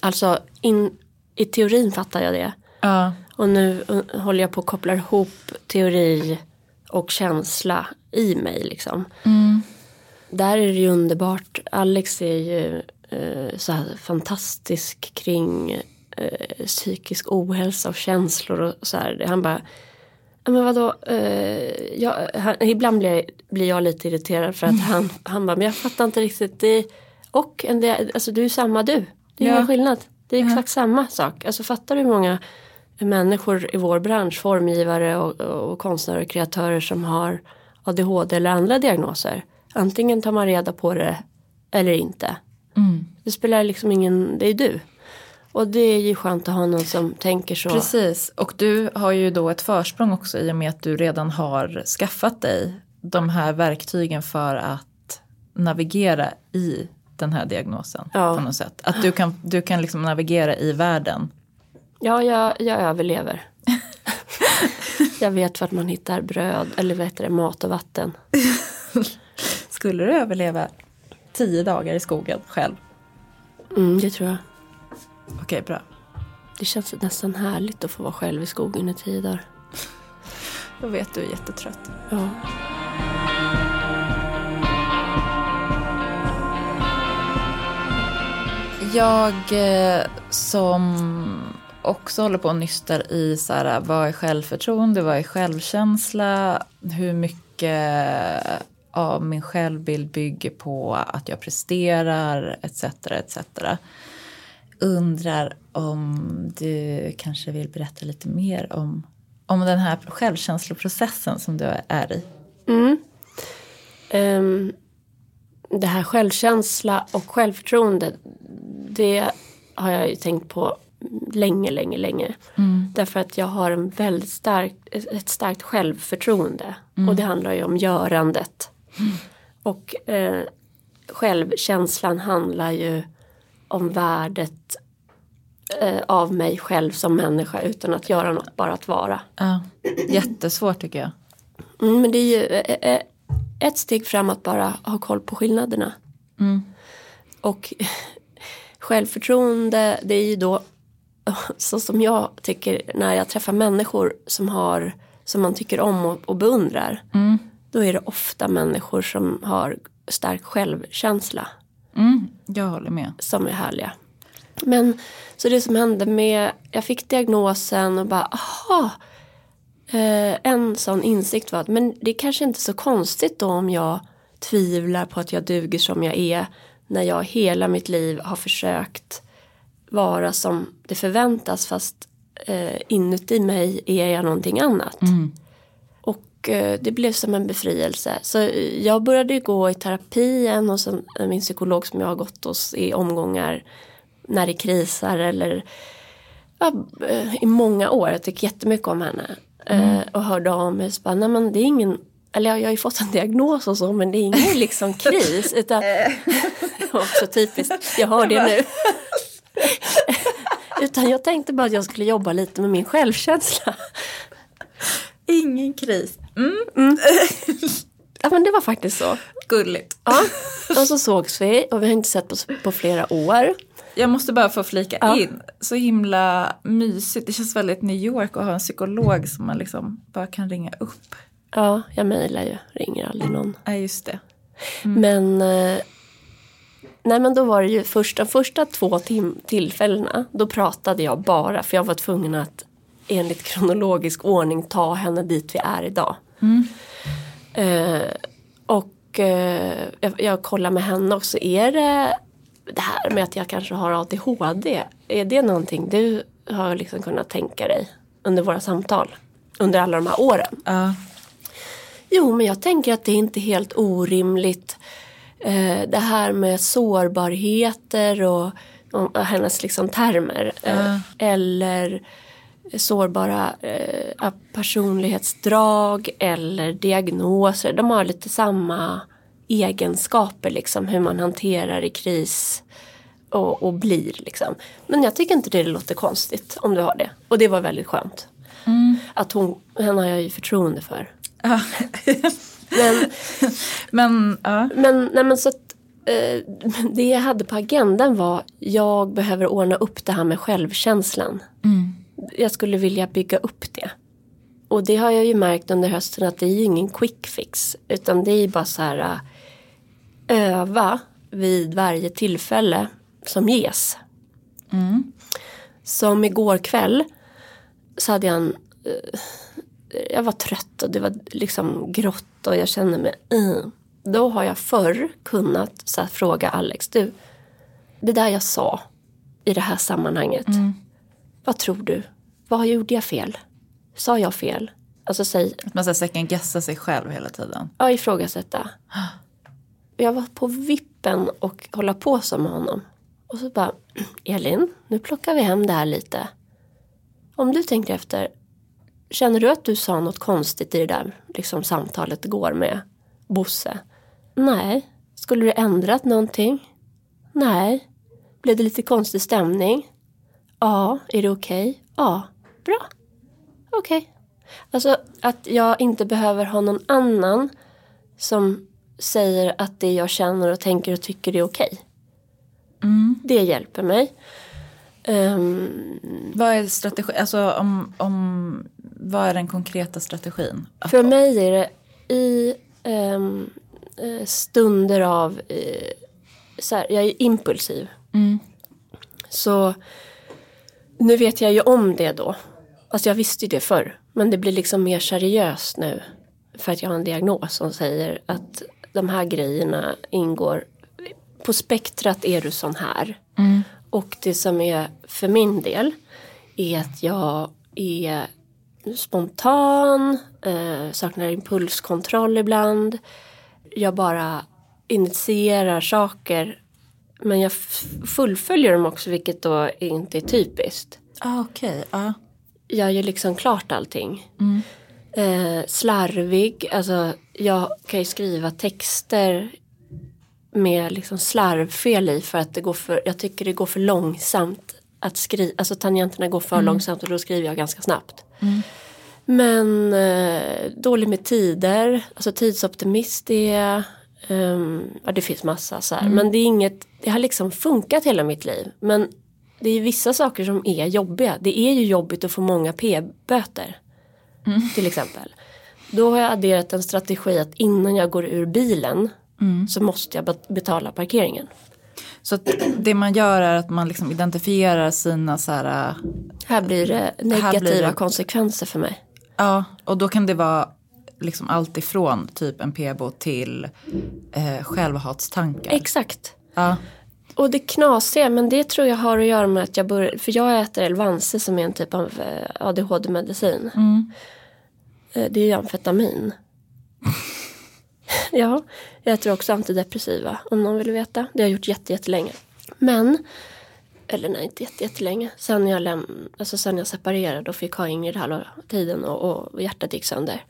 Alltså in, i teorin fattar jag det. Ja. Och nu uh, håller jag på att koppla ihop teori och känsla i mig liksom. Där är det ju underbart. Alex är ju så här fantastisk kring eh, psykisk ohälsa och känslor och så här. Han bara, "Ja, men vadå, eh, jag, han, ibland blir jag, blir jag lite irriterad för att han, han bara, men jag fattar inte riktigt. Det, och en del, alltså du är samma du. Det är Ja. ingen skillnad. Det är exakt samma sak. Alltså fattar du hur många människor i vår bransch, formgivare och, och konstnärer och kreatörer som har ADHD eller andra diagnoser. Antingen tar man reda på det eller inte. Det spelar liksom ingen, det är du. Och det är ju skönt att ha någon som tänker så. Precis, och du har ju då ett försprång också i och med att du redan har skaffat dig de här verktygen för att navigera i den här diagnosen Ja. på något sätt. Att du kan, du kan liksom navigera i världen. Ja, jag, jag överlever. jag vet vart man hittar bröd eller vad heter det, mat och vatten. Skulle du överleva tio dagar i skogen själv? Mm, det tror jag. Okej, bra. Det känns nästan härligt att få vara själv i skogen i tio dagar. Då vet du är jättetrött. Ja. Jag eh, som också håller på och nystar i så här, vad är självförtroende, vad är självkänsla, hur mycket av min självbild bygger på att jag presterar etc. etc. Undrar om du kanske vill berätta lite mer om, om den här självkänsloprocessen som du är i. Ehm, det här självkänsla och självförtroende. Det har jag ju tänkt på länge, länge, länge. Därför att jag har en väldigt stark, ett starkt självförtroende. Och det handlar ju om görandet. Och eh, självkänslan handlar ju om värdet eh, av mig själv som människa utan att göra något, bara att vara. Ja, jättesvårt tycker jag. Mm, men det är ju eh, eh, ett steg fram att bara ha koll på skillnaderna. Och självförtroende det är ju då så som jag tycker när jag träffar människor som har som man tycker om och, och beundrar. Då är det ofta människor som har stark självkänsla Mm, jag håller med. som är härliga. Men så det som hände med, jag fick diagnosen och bara aha. Eh, en sån insikt var att men det är kanske inte så konstigt då om jag tvivlar på att jag duger som jag är. När jag hela mitt liv har försökt vara som det förväntas fast eh, inuti mig är jag någonting annat. Och eh, det blev som en befrielse. Så eh, jag började gå i terapi igen hos en, min psykolog som jag har gått hos i omgångar när det krisar eller ja, eh, i många år. Jag tycker jättemycket om henne. eh, och hörde av mig. Så bara, nej men det är ingen, eller jag, har ju fått en diagnos och så men det är ingen liksom kris. Utan, också typiskt, jag hör det nu. Utan jag tänkte bara att jag skulle jobba lite med min självkänsla. Ingen kris. Ja men det var faktiskt så. Gulligt. Ja. Och så sågs vi och vi har inte sett på, på flera år. Jag måste bara få flika Ja. in. Så himla mysigt. Det känns väldigt New York att ha en psykolog som man liksom bara kan ringa upp. Ja, jag mejlar ju, ringer aldrig någon. Ja, just det. Men, eh, nej men då var det ju först, de första två tim- tillfällena, då pratade jag bara för jag var tvungen att enligt kronologisk ordning ta henne dit vi är idag. Eh, och eh, jag, jag kollar med henne också, är det det här med att jag kanske har ADHD, är det någonting du har liksom kunnat tänka dig under våra samtal? Under alla de här åren? Ja. Jo, men jag tänker att det är inte helt orimligt. Eh, det här med sårbarheter och, och hennes liksom termer. Eh, eller sårbara eh, personlighetsdrag eller diagnoser. De har lite samma egenskaper liksom hur man hanterar i kris och, och blir liksom. Men jag tycker inte det låter konstigt om du har det. Och det var väldigt skönt. Att hon, henne har jag ju förtroende för. Ja. Men, Men ja. men, nej men så att, eh, det jag hade på agendan var jag behöver ordna upp det här med självkänslan. Jag skulle vilja bygga upp det. Och det har jag ju märkt under hösten att det är ju ingen quick fix. Utan det är ju bara så här eh, öva vid varje tillfälle som ges. Som igår kväll så hade jag en eh, jag var trött och det var liksom grått och jag kände mig mm. Då har jag förr kunnat så här, fråga Alex, du, det där jag sa i det här sammanhanget, vad tror du? Vad gjorde jag fel? Sa jag fel? Alltså säg, Att man second guessar sig själv hela tiden. ja ifrågasätta. Jag var på vippen och hålla på som med honom. Och så bara, Elin, nu plockar vi hem det här lite. Om du tänker efter, känner du att du sa något konstigt i det där liksom, samtalet igår med Bosse? Nej. Skulle du ändrat någonting? Nej. Blev det lite konstig stämning? Ja. Är det okej? Ja. Bra. Okej. Alltså att jag inte behöver ha någon annan som säger att det jag känner och tänker och tycker är okej. Det hjälper mig. Ehm, Vad är strategi? Alltså om, om, vad är den konkreta strategin? För mig är det i eh, stunder av, eh, så här, jag är impulsiv. Så nu vet jag ju om det då. Alltså jag visste ju det förr. Men det blir liksom mer seriöst nu. För att jag har en diagnos som säger att de här grejerna ingår. På spektrat är du sån här. Och det som är för min del är att jag är spontan, eh, saknar impulskontroll ibland. Jag bara initierar saker. Men jag fullföljer dem också vilket då inte är typiskt. Ah, Okej, ja. Jag gör liksom klart allting. Eh, slarvig, alltså jag kan ju skriva texter med liksom slarvfel i för att det går för, jag tycker det går för långsamt att skriva, alltså tangenterna går för långsamt och då skriver jag ganska snabbt. Men eh, dålig med tider, alltså tidsoptimist är Ehm, ja, det finns massa så här. Men det är inget, det har liksom funkat hela mitt liv. Men det är vissa saker som är jobbiga. Det är ju jobbigt att få många p-böter. Till exempel. Då har jag adderat en strategi att innan jag går ur bilen så måste jag bet- betala parkeringen. Så det man gör är att man liksom identifierar sina så här, äh, Här blir det negativa blir det- konsekvenser för mig. ja, och då kan det vara liksom allt ifrån typ en p-bot till eh, självhatstankar. Exakt. ja. Och det knasiga, men det tror jag har att göra med att jag börjar, för jag äter Elvanse som är en typ av eh, ADHD-medicin. Eh, Det är ju amfetamin. ja, jag äter också antidepressiva om någon vill veta. Det har jag gjort jätte, jättelänge. Men eller nej inte jätte, jättelänge, sen jag, läm, alltså sen jag separerade och fick ha Ingrid halva tiden och, och hjärtat gick sönder.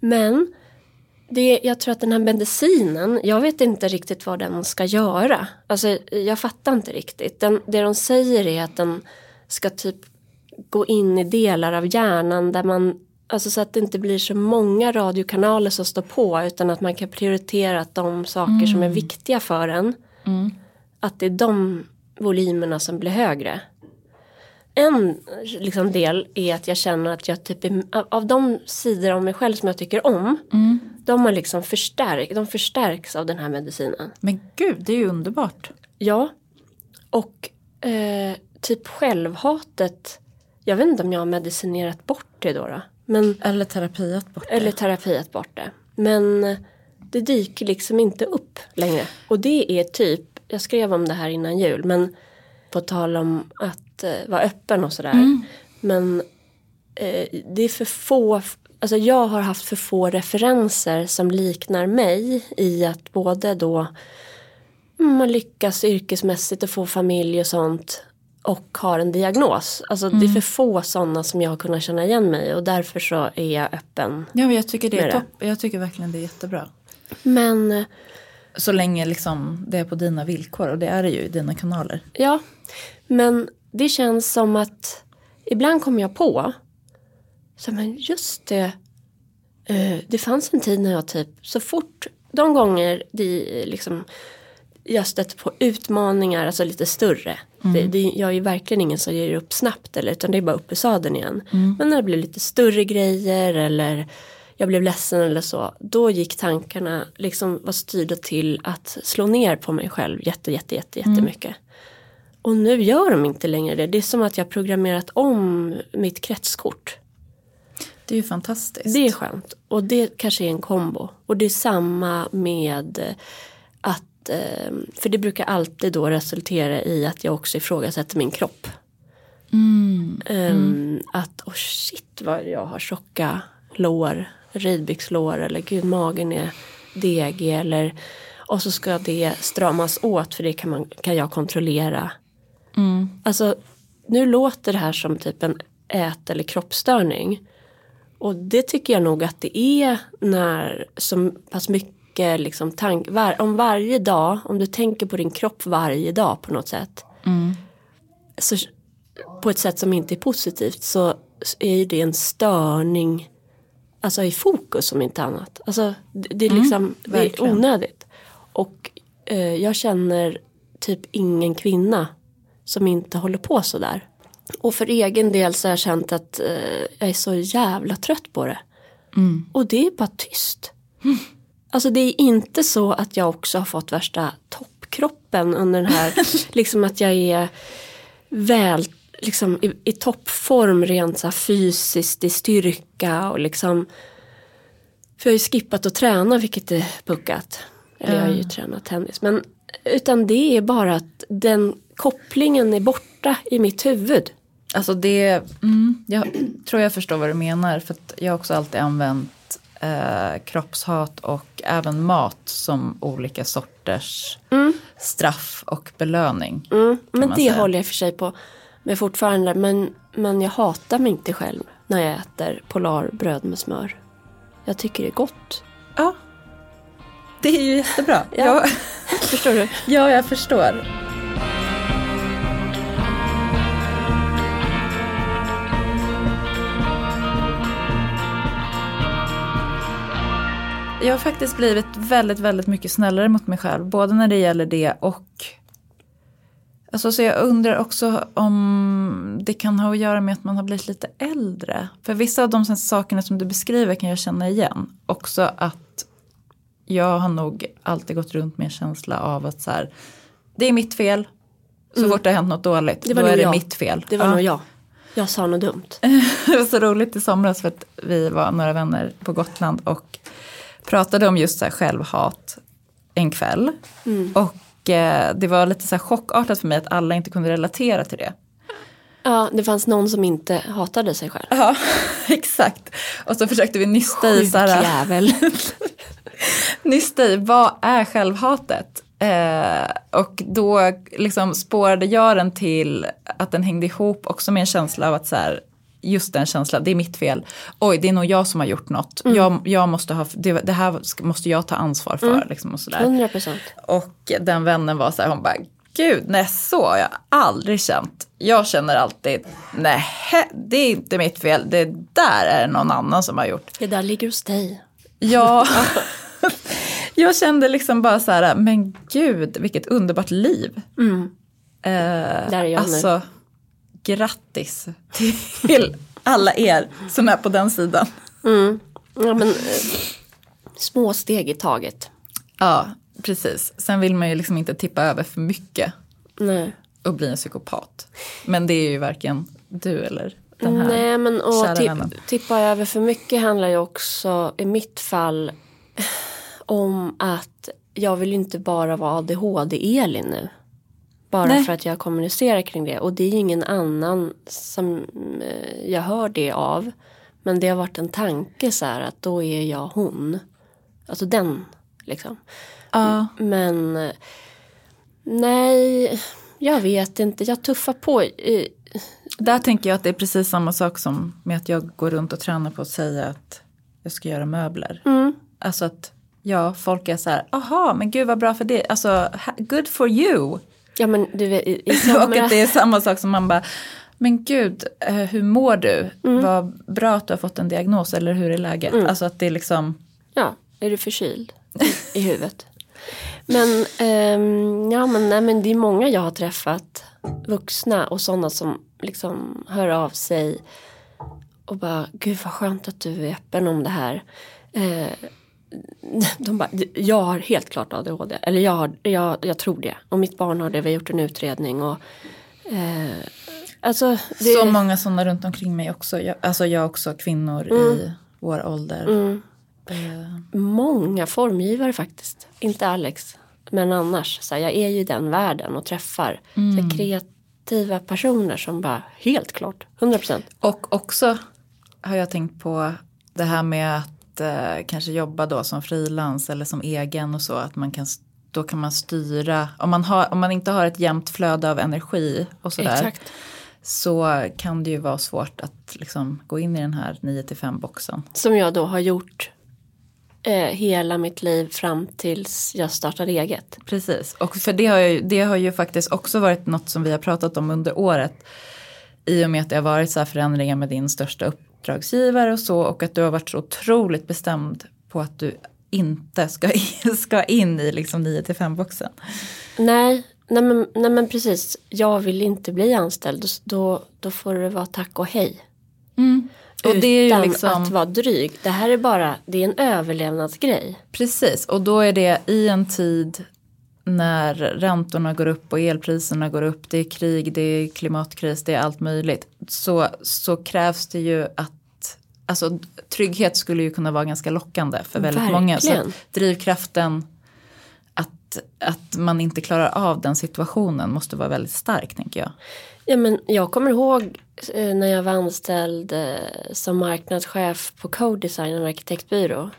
Men det, jag tror att den här medicinen, jag vet inte riktigt vad den ska göra. Alltså jag fattar inte riktigt. Den, det de säger är att den ska typ gå in i delar av hjärnan där man Alltså så att det inte blir så många radiokanaler som står på utan att man kan prioritera att de saker som är viktiga för en. Att det är de volymerna som blir högre. En liksom, del är att jag känner att jag typ är, av- de sidor av mig själv som jag tycker om. De har liksom förstärk, de förstärks av den här medicinen. Men gud, det är ju underbart. Ja. Och eh, typ självhatet. Jag vet inte om jag har medicinerat bort det då. då. Men, Eller terapiat bort det. eller terapiat bort det. Men det dyker liksom inte upp längre. Och det är typ, jag skrev om det här innan jul. Men på tal om att eh, vara öppen och sådär. Men eh, det är för få, alltså jag har haft för få referenser som liknar mig i att både då mm, man lyckas yrkesmässigt och få familj och sånt och har en diagnos. Alltså det är för få sådana som jag har kunnat känna igen mig och därför så är jag öppen. Ja, men jag tycker det är det. topp. Jag tycker verkligen det är jättebra. Men Så länge liksom det är på dina villkor och det är det ju i dina kanaler. ja, men det känns som att ibland kommer jag på så men just det eh, det fanns en tid när jag typ så fort de gånger det liksom jag stöter på utmaningar, alltså lite större. Det, det, jag är ju verkligen ingen som ger upp snabbt eller, utan det är bara upp i sadeln igen. Men när det blev lite större grejer eller jag blev ledsen eller så. Då gick tankarna liksom var styrda till att slå ner på mig själv jätte, jätte, jätte, jättemycket. Och nu gör de inte längre det. Det är som att jag programmerat om mitt kretskort. Det är ju fantastiskt. Det är skönt. Och det kanske är en kombo. Och det är samma med att, eh, för det brukar alltid då resultera i att jag också ifrågasätter min kropp. Ehm, Att, oh shit vad jag har tjocka lår, ridbyxlår eller gud magen är degig eller och så ska det stramas åt för det kan, man, kan jag kontrollera. Alltså nu låter det här som typ en ät eller kroppsstörning. Och det tycker jag nog att det är när så pass mycket liksom tank, var, om varje dag, om du tänker på din kropp varje dag på något sätt. Så, på ett sätt som inte är positivt så är det en störning alltså i fokus om inte annat. Alltså det, det är liksom det är onödigt. Och eh, jag känner typ ingen kvinna som inte håller på sådär. Och för egen del så har jag känt att eh, jag är så jävla trött på det. Och det är bara tyst. Alltså det är inte så att jag också har fått värsta toppkroppen under den här, liksom att jag är väl liksom i, i toppform rent så fysiskt i styrka och liksom för jag har ju skippat att träna vilket är puckat. Eller jag har ju tränat tennis. Men utan det är bara att den kopplingen är borta i mitt huvud. Alltså det, mm, jag tror jag förstår vad du menar. För att jag har också alltid använt eh, kroppshat och även mat som olika sorters straff och belöning. Mm, men det säga. håller jag för sig på med fortfarande. Men, men jag hatar mig inte själv när jag äter polarbröd med smör. Jag tycker det är gott. Ja, det är ju jättebra. Ja. Ja, Förstår du? ja jag förstår. Jag har faktiskt blivit väldigt, väldigt mycket snällare mot mig själv. Både när det gäller det och... Alltså, så jag undrar också om det kan ha att göra med att man har blivit lite äldre. För vissa av de sakerna som du beskriver kan jag känna igen. Också att jag har nog alltid gått runt med en känsla av att så här, det är mitt fel. Så fort det har hänt något dåligt, Mm. Det var då är det jag. mitt fel. Det var Ja. nog jag. Jag sa något dumt. Det var så roligt i somras för att vi var några vänner på Gotland och pratade om just så här självhat en kväll. Och eh, det var lite så chockartat för mig att alla inte kunde relatera till det. Ja, det fanns någon som inte hatade sig själv. Ja, exakt. Och så försökte vi nysta i så här, nysta i vad är självhatet? Eh, och då liksom spårade jag den till att den hängde ihop också med en känsla av att så här, just den känslan, det är mitt fel. Oj, det är nog jag som har gjort något. Jag, jag måste ha, det, det här måste jag ta ansvar för. Liksom, och, sådär. 100 procent. och den vännen var så här, hon bara, gud, nej så har jag aldrig känt. Jag känner alltid, nej, det är inte mitt fel, det där är det någon annan som har gjort. Det där ligger hos dig. Ja, jag kände liksom bara så här, men gud, vilket underbart liv. Eh, Där är jag nu. Grattis till alla er som är på den sidan. Ja, men, eh, små steg i taget. Ja, precis. Sen vill man ju liksom inte tippa över för mycket Nej. och bli en psykopat. Men det är ju varken du eller den här Nej men och tipp, tippa över för mycket handlar ju också i mitt fall om att jag vill inte bara vara ADHD-Elin nu. Bara Nej. för att jag kommunicerar kring det. Och det är ju ingen annan som eh, jag hör det av. Men det har varit en tanke så här att då är jag hon. Alltså den liksom. Ja, Men eh, nej, jag vet inte. Jag tuffar på. eh, där tänker jag att det är precis samma sak som med att jag går runt och tränar på att säga att jag ska göra möbler. Mm. Alltså att ja, folk är så här, aha, men gud vad bra för det, alltså good for you. Ja men du vet, i, i Och somras. att det är samma sak som man bara, men gud, eh, hur mår du? Mm. Vad bra att du har fått en diagnos eller hur är läget? Alltså att det är liksom, Ja, är du förkyld i huvudet? Men, ehm, ja, men, nej, men det är många jag har träffat, vuxna och sådana som liksom hör av sig och bara, gud vad skönt att du är öppen om det här. Eh, de bara, jag har helt klart ADHD, eller jag, har, jag, jag tror det. Och mitt barn har det, vi har gjort en utredning. Och, eh, alltså, det, så många sådana runt omkring mig också. Jag, alltså jag också, kvinnor i vår ålder. Mm. Eh, många formgivare faktiskt. Inte Alex, men annars. Så här, jag är ju i den världen och träffar så här, kreativa personer som bara, helt klart, 100 procent. Och också har jag tänkt på det här med att eh, kanske jobba då som frilans eller som egen och så. Att man kan, då kan man styra, om man, har, om man inte har ett jämnt flöde av energi och sådär. Exakt. Så kan det ju vara svårt att liksom gå in i den här 9 5 boxen. Som jag då har gjort eh, hela mitt liv fram tills jag startade eget. Precis, och för det har, ju, det har ju faktiskt också varit något som vi har pratat om under året. I och med att det har varit så här förändringar med din största uppdragsgivare och så. Och att du har varit så otroligt bestämd på att du inte ska ska in i liksom 9 5 boxen. Nej, nej, men, nej men precis. Jag vill inte bli anställd. Då, då får det vara tack och hej. Och det är ju Utan liksom, att vara dryg. Det här är bara, det är en överlevnadsgrej. precis, och då är det i en tid när räntorna går upp och elpriserna går upp, det är krig, det är klimatkris, det är allt möjligt. Så, så krävs det ju att, alltså trygghet skulle ju kunna vara ganska lockande för väldigt många. Så Verkligen. att drivkraften att, att man inte klarar av den situationen måste vara väldigt stark tänker jag. Ja, men jag kommer ihåg eh, när jag var anställd eh, som marknadschef på Co-design, en arkitektbyrå.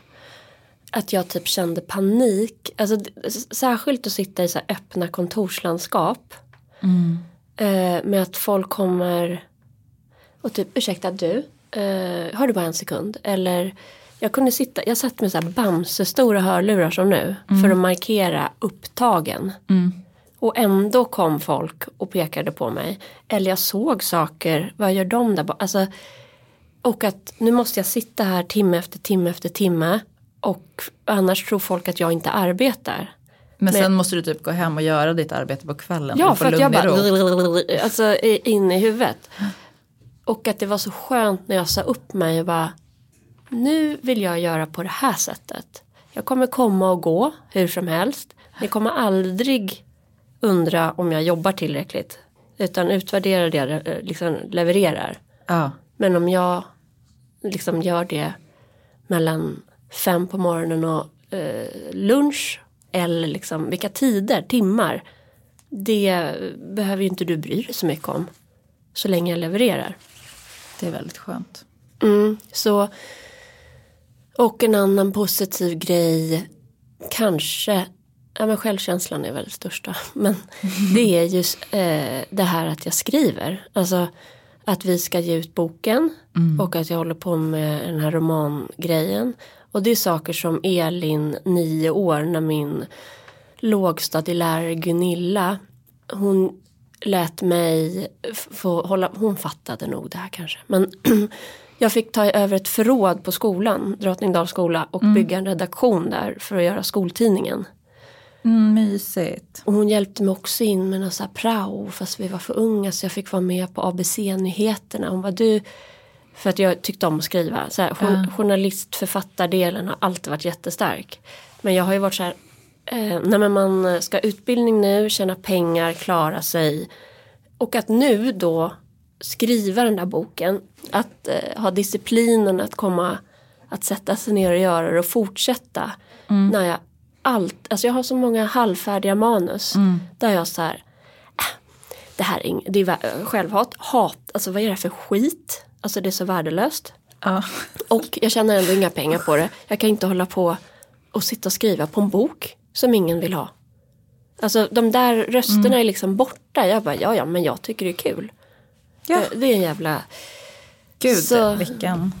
Att jag typ kände panik. Alltså, särskilt att sitta i så här öppna kontorslandskap. Eh, med att folk kommer och typ ursäkta du, eh, har du bara en sekund? Eller jag kunde sitta, jag satt med så här Bamse-stora hörlurar som nu. För att markera upptagen. Och ändå kom folk och pekade på mig. Eller jag såg saker, vad gör de där bak- alltså, Och att nu måste jag sitta här timme efter timme efter timme. Och annars tror folk att jag inte arbetar. Men, Men- sen måste du typ gå hem och göra ditt arbete på kvällen. Ja, få för att jag bara alltså in i huvudet. Och att det var så skönt när jag sa upp mig och bara nu vill jag göra på det här sättet. Jag kommer komma och gå hur som helst. Ni kommer aldrig undra om jag jobbar tillräckligt. Utan utvärdera det jag eh, liksom levererar. Ja. Men om jag liksom gör det mellan fem på morgonen och eh, lunch eller liksom vilka tider, timmar. Det behöver ju inte du bry dig så mycket om. Så länge jag levererar. Det är väldigt skönt. Mm, så, och en annan positiv grej kanske ja, men självkänslan är väl största. Men det är just eh, det här att jag skriver. Alltså att vi ska ge ut boken och att jag håller på med den här romangrejen. Och det är saker som Elin, nio år, när min lågstadielärare Gunilla, hon lät mig få hålla, hon fattade nog det här kanske. Men jag fick ta över ett förråd på skolan, Drottningdals skola, och bygga en redaktion där för att göra skoltidningen. Mm, mysigt. Och hon hjälpte mig också in med någon så här prao fast vi var för unga så jag fick vara med på ABC-nyheterna. Hon var du, för att jag tyckte om att skriva. Så här, jour- Journalistförfattardelen har alltid varit jättestark. Men jag har ju varit så här, eh, nej men man ska utbildning nu, tjäna pengar, klara sig. Och att nu då skriva den där boken, att eh, ha disciplinen att komma, att sätta sig ner och göra det och fortsätta. När jag allt, alltså jag har så många halvfärdiga manus. Där jag så här, äh, det här är, det är självhat, hat, alltså vad är det här för skit? Alltså det är så värdelöst. Ja. Och jag tjänar ändå inga pengar på det. Jag kan inte hålla på och sitta och skriva på en bok som ingen vill ha. Alltså de där rösterna är liksom borta. Jag bara, ja ja men jag tycker det är kul. Ja. Det, det är en jävla, Gud, Så- vilken...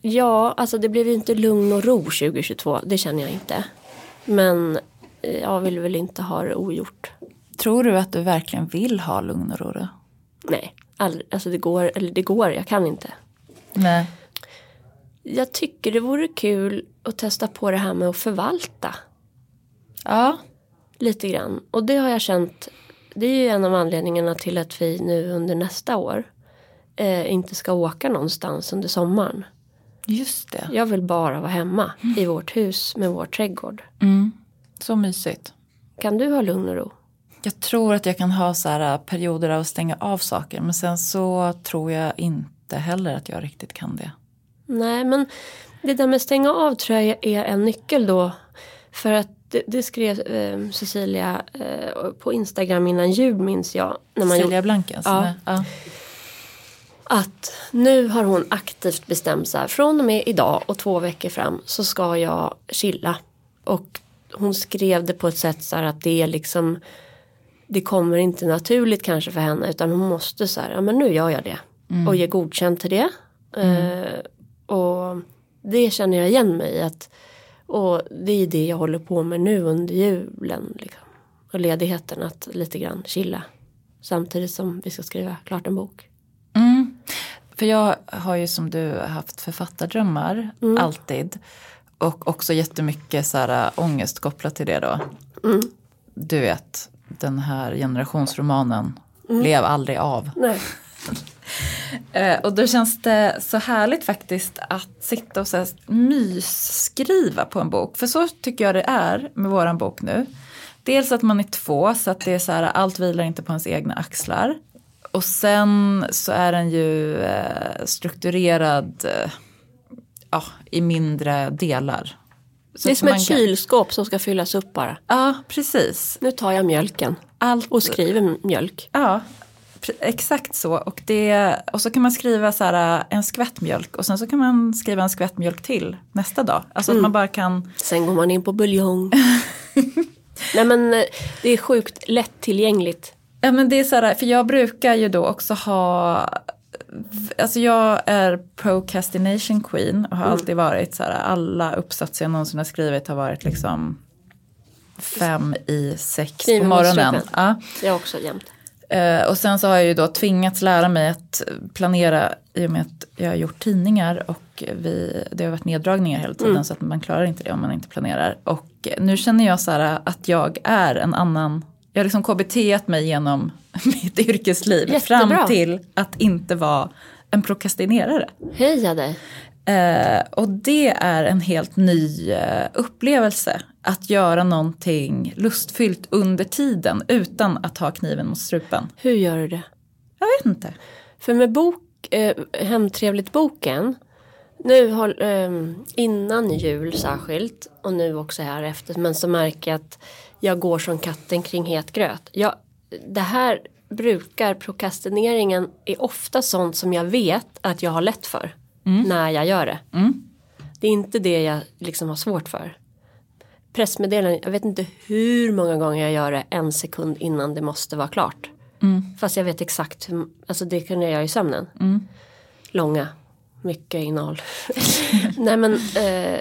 ja alltså det blev ju inte lugn och ro 2022. Det känner jag inte. Men eh, jag vill väl inte ha det ogjort. Tror du att du verkligen vill ha lugn och ro då? Nej, aldrig, alltså det går, eller det går, jag kan inte. Nej. Jag tycker det vore kul att testa på det här med att förvalta. Ja. Lite grann. Och det har jag känt. Det är ju en av anledningarna till att vi nu under nästa år eh, inte ska åka någonstans under sommaren. Just det. Jag vill bara vara hemma i vårt hus med vår trädgård. Mm. Så mysigt. Kan du ha lugn och ro? Jag tror att jag kan ha så här äh, perioder av att stänga av saker. Men sen så tror jag inte heller att jag riktigt kan det. Nej, men det där med stänga av tror jag är en nyckel då. För att det, det skrev eh, Cecilia eh, på Instagram innan jul minns jag. När man gjorde, Silja Blanken. som Ja. ja. att nu har hon aktivt bestämt sig. Från och med idag och två veckor fram så ska jag chilla. Och hon skrev det på ett sätt så här att det är liksom det kommer inte naturligt kanske för henne utan hon måste så här, ja men nu gör jag det. Och ge godkänt till det. Eh, och det känner jag igen mig i. Att, och det är det jag håller på med nu under julen. Liksom. Och ledigheten att lite grann chilla. Samtidigt som vi ska skriva klart en bok. Mm. För jag har ju som du haft författardrömmar alltid. Och också jättemycket så här, äh, ångest kopplat till det då. Du vet, den här generationsromanen. Lev aldrig av. Nej. Eh, och då känns det så härligt faktiskt att sitta och så här mysskriva på en bok. För så tycker jag det är med våran bok nu. Dels att man är två så att det är så här, allt vilar inte på ens egna axlar. Och sen så är den ju eh, strukturerad eh, ja, i mindre delar. Det är som ett kan- kylskåp som ska fyllas upp bara. Ja, precis. Nu tar jag mjölken Allt, och skriver mjölk. Ja, exakt så. Och, det, och så kan man skriva så här, en skvätt mjölk och sen så kan man skriva en skvätt mjölk till nästa dag. Alltså att man bara kan, Sen går man in på buljong. Nej men eh, det är sjukt lättillgängligt. ja men det är så här, för jag brukar ju då också ha, alltså jag är procrastination queen och har alltid varit så här, alla uppsatser jag någonsin har skrivit har varit liksom fem i sex Skriver på morgonen. Ja. Jag också jämt. Eh, och sen så har jag ju då tvingats lära mig att planera i och med att jag har gjort tidningar och vi, det har varit neddragningar hela tiden så att man klarar inte det om man inte planerar. Och nu känner jag så här att jag är en annan, jag har liksom KBT mig genom mitt yrkesliv Jättebra. fram till att inte vara en prokrastinerare. Heja dig. Eh, och det är en helt ny eh, upplevelse. Att göra någonting lustfyllt under tiden utan att ha kniven mot strupen. Hur gör du det? Jag vet inte. För med bok, eh, Hemtrevligt-boken. Nu har, eh, innan jul särskilt och nu också här efter. Men så märker jag att jag går som katten kring het gröt. Jag, det här brukar prokrastineringen är ofta sånt som jag vet att jag har lätt för. När jag gör det. Mm. Det är inte det jag liksom har svårt för. pressmeddelanden, jag vet inte hur många gånger jag gör det en sekund innan det måste vara klart. Fast jag vet exakt, hur, alltså det kan jag göra i sömnen. Långa, mycket innehåll. Nej men eh,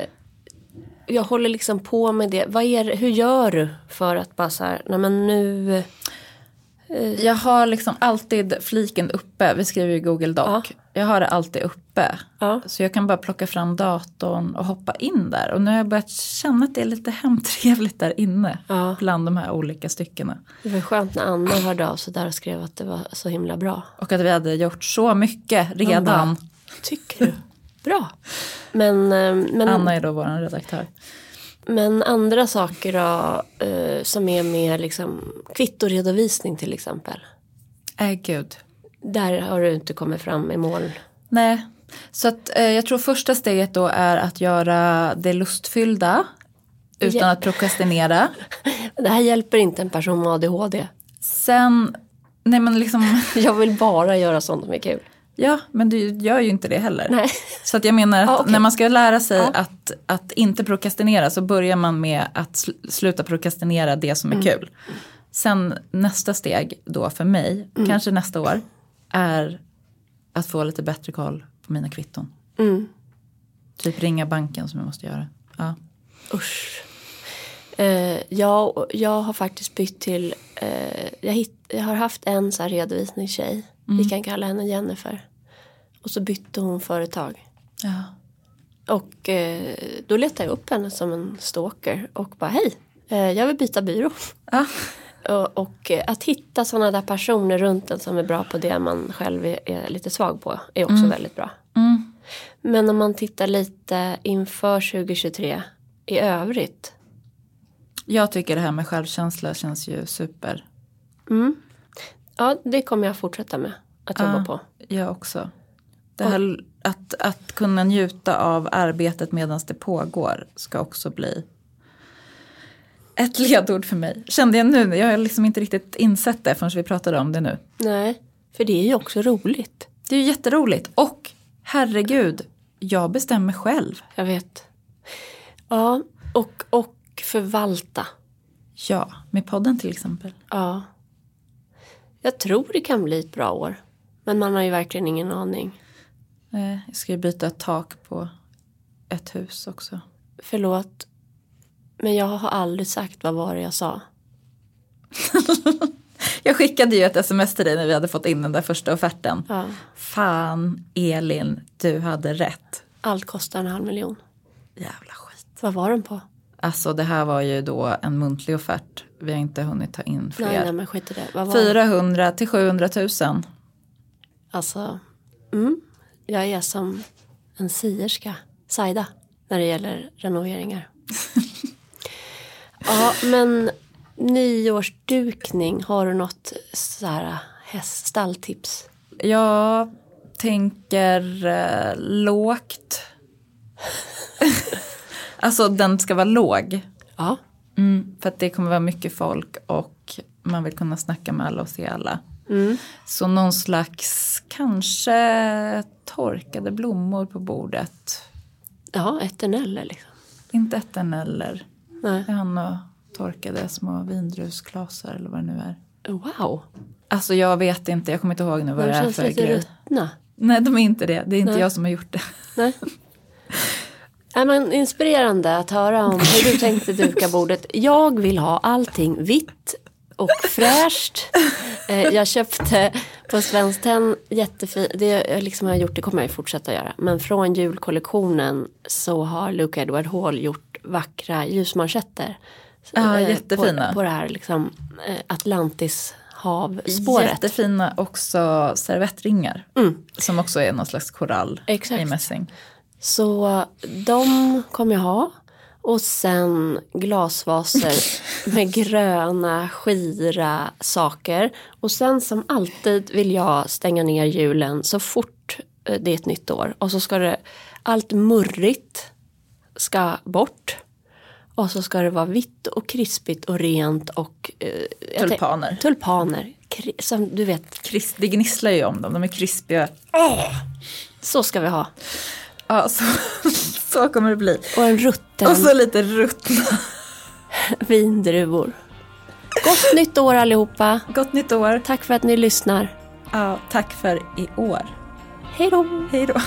jag håller liksom på med det. Vad är hur gör du för att bara så här, nej men nu. Jag har liksom alltid fliken uppe, vi skriver ju Google Doc. Ja. Jag har det alltid uppe. Ja. Så jag kan bara plocka fram datorn och hoppa in där. Och nu har jag börjat känna att det är lite hemtrevligt där inne. Ja. Bland de här olika styckena. Det var skönt när Anna hörde av sig där och skrev att det var så himla bra. Och att vi hade gjort så mycket redan. bara, Tycker du? Bra. Men, eh, men, Anna är då vår redaktör. Men andra saker då eh, som är mer liksom kvittoredovisning till exempel. Äh gud. Där har du inte kommit fram i mål. Nej, så att, eh, jag tror första steget då är att göra det lustfyllda. Utan att prokrastinera. Det här hjälper inte en person med ADHD. Sen, nej men liksom, Jag vill bara göra sånt som är kul. Ja men du gör ju inte det heller. Nej. Så att jag menar att Ja, okej. när man ska lära sig Ja. att, att inte prokrastinera så börjar man med att sl- sluta prokrastinera det som är Mm. kul. Sen nästa steg då för mig, Mm. kanske nästa år, är att få lite bättre koll på mina kvitton. Mm. Typ ringa banken som jag måste göra. Ja. Usch. Eh, jag, jag har faktiskt bytt till, eh, jag, hitt, jag har haft en så här redovisningstjej. Vi kan kalla henne Jennifer. Och så bytte hon företag. Ja. Och eh, då letade jag upp henne som en stalker och bara hej, eh, jag vill byta byrå. Ja. Och, och eh, att hitta sådana där personer runt en som är bra på det man själv är, är lite svag på är också väldigt bra. Mm. Men om man tittar lite inför 2023 i övrigt. Jag tycker det här med självkänsla känns ju super. Mm. Ja, det kommer jag fortsätta med att jobba Ja. på. Jag också. Det här, att, att kunna njuta av arbetet medan det pågår ska också bli ett ledord för mig. Kände jag nu, jag har liksom inte riktigt insett det förrän vi pratade om det nu. Nej, för det är ju också roligt. Det är ju jätteroligt och herregud, jag bestämmer själv. Jag vet. Ja, och, och förvalta. Ja, med podden till exempel. Ja. Jag tror det kan bli ett bra år. Men man har ju verkligen ingen aning. Eh, Jag ska ju byta ett tak på ett hus också. Förlåt. Men jag har aldrig sagt vad var det jag sa. Jag skickade ju ett sms till dig när vi hade fått in den där första offerten. Ja. Fan Elin, du hade rätt. Allt kostar en halv miljon. Jävla skit. Vad var den på? Alltså det här var ju då en muntlig offert. Vi har inte hunnit ta in fler. Nej, nej men skit i det. Vad var 400 till 700 000. Alltså, mm, jag är som en sierska, Saida, när det gäller renoveringar. ja, men nyårsdukning, har du något så här häst, stalltips? Jag tänker eh, lågt. Alltså den ska vara låg. Ja, Mm, för att det kommer vara mycket folk och man vill kunna snacka med alla och se alla. mm. Så någon slags kanske torkade blommor på bordet. ja eterneller liksom. Inte eterneller. Nej. Har några torkade små vindrusglasar eller vad det nu är. Wow, Alltså jag vet inte, jag kommer inte ihåg nu vad de det är känns för lite grej. ruttna. Nej de är inte det, det är inte Nej. jag som har gjort det. Nej. Nej, men inspirerande att höra om hur du tänkte duka bordet. Jag vill ha allting vitt och fräscht. Eh, jag köpte på Svenskt Tenn jättefint, det jag liksom har gjort, det kommer jag fortsätta göra. Men från julkollektionen så har Luke Edward Hall gjort vackra ljusmanschetter. Ja, Eh, jättefina. På, på det här liksom eh, Atlantis havspåret. Jättefina också servettringar. Mm. Som också är någon slags korall Exakt. i mässing. Så de kommer jag ha. Och sen glasvaser med gröna skira saker. Och sen som alltid vill jag stänga ner julen så fort eh, det är ett nytt år. Och så ska det, allt murrigt ska bort. Och så ska det vara vitt och krispigt och rent och eh, jag tänk- Tulpaner. Tulpaner. Kri- Som du vet, Kris, det gnisslar ju om dem, de är krispiga. så ska vi ha. Ja, så, så kommer det bli. Och en rutten. Och så lite ruttna. vindruvor. Gott nytt år allihopa. Gott nytt år. Tack för att ni lyssnar. Ja, tack för i år. Hej då. Hej då.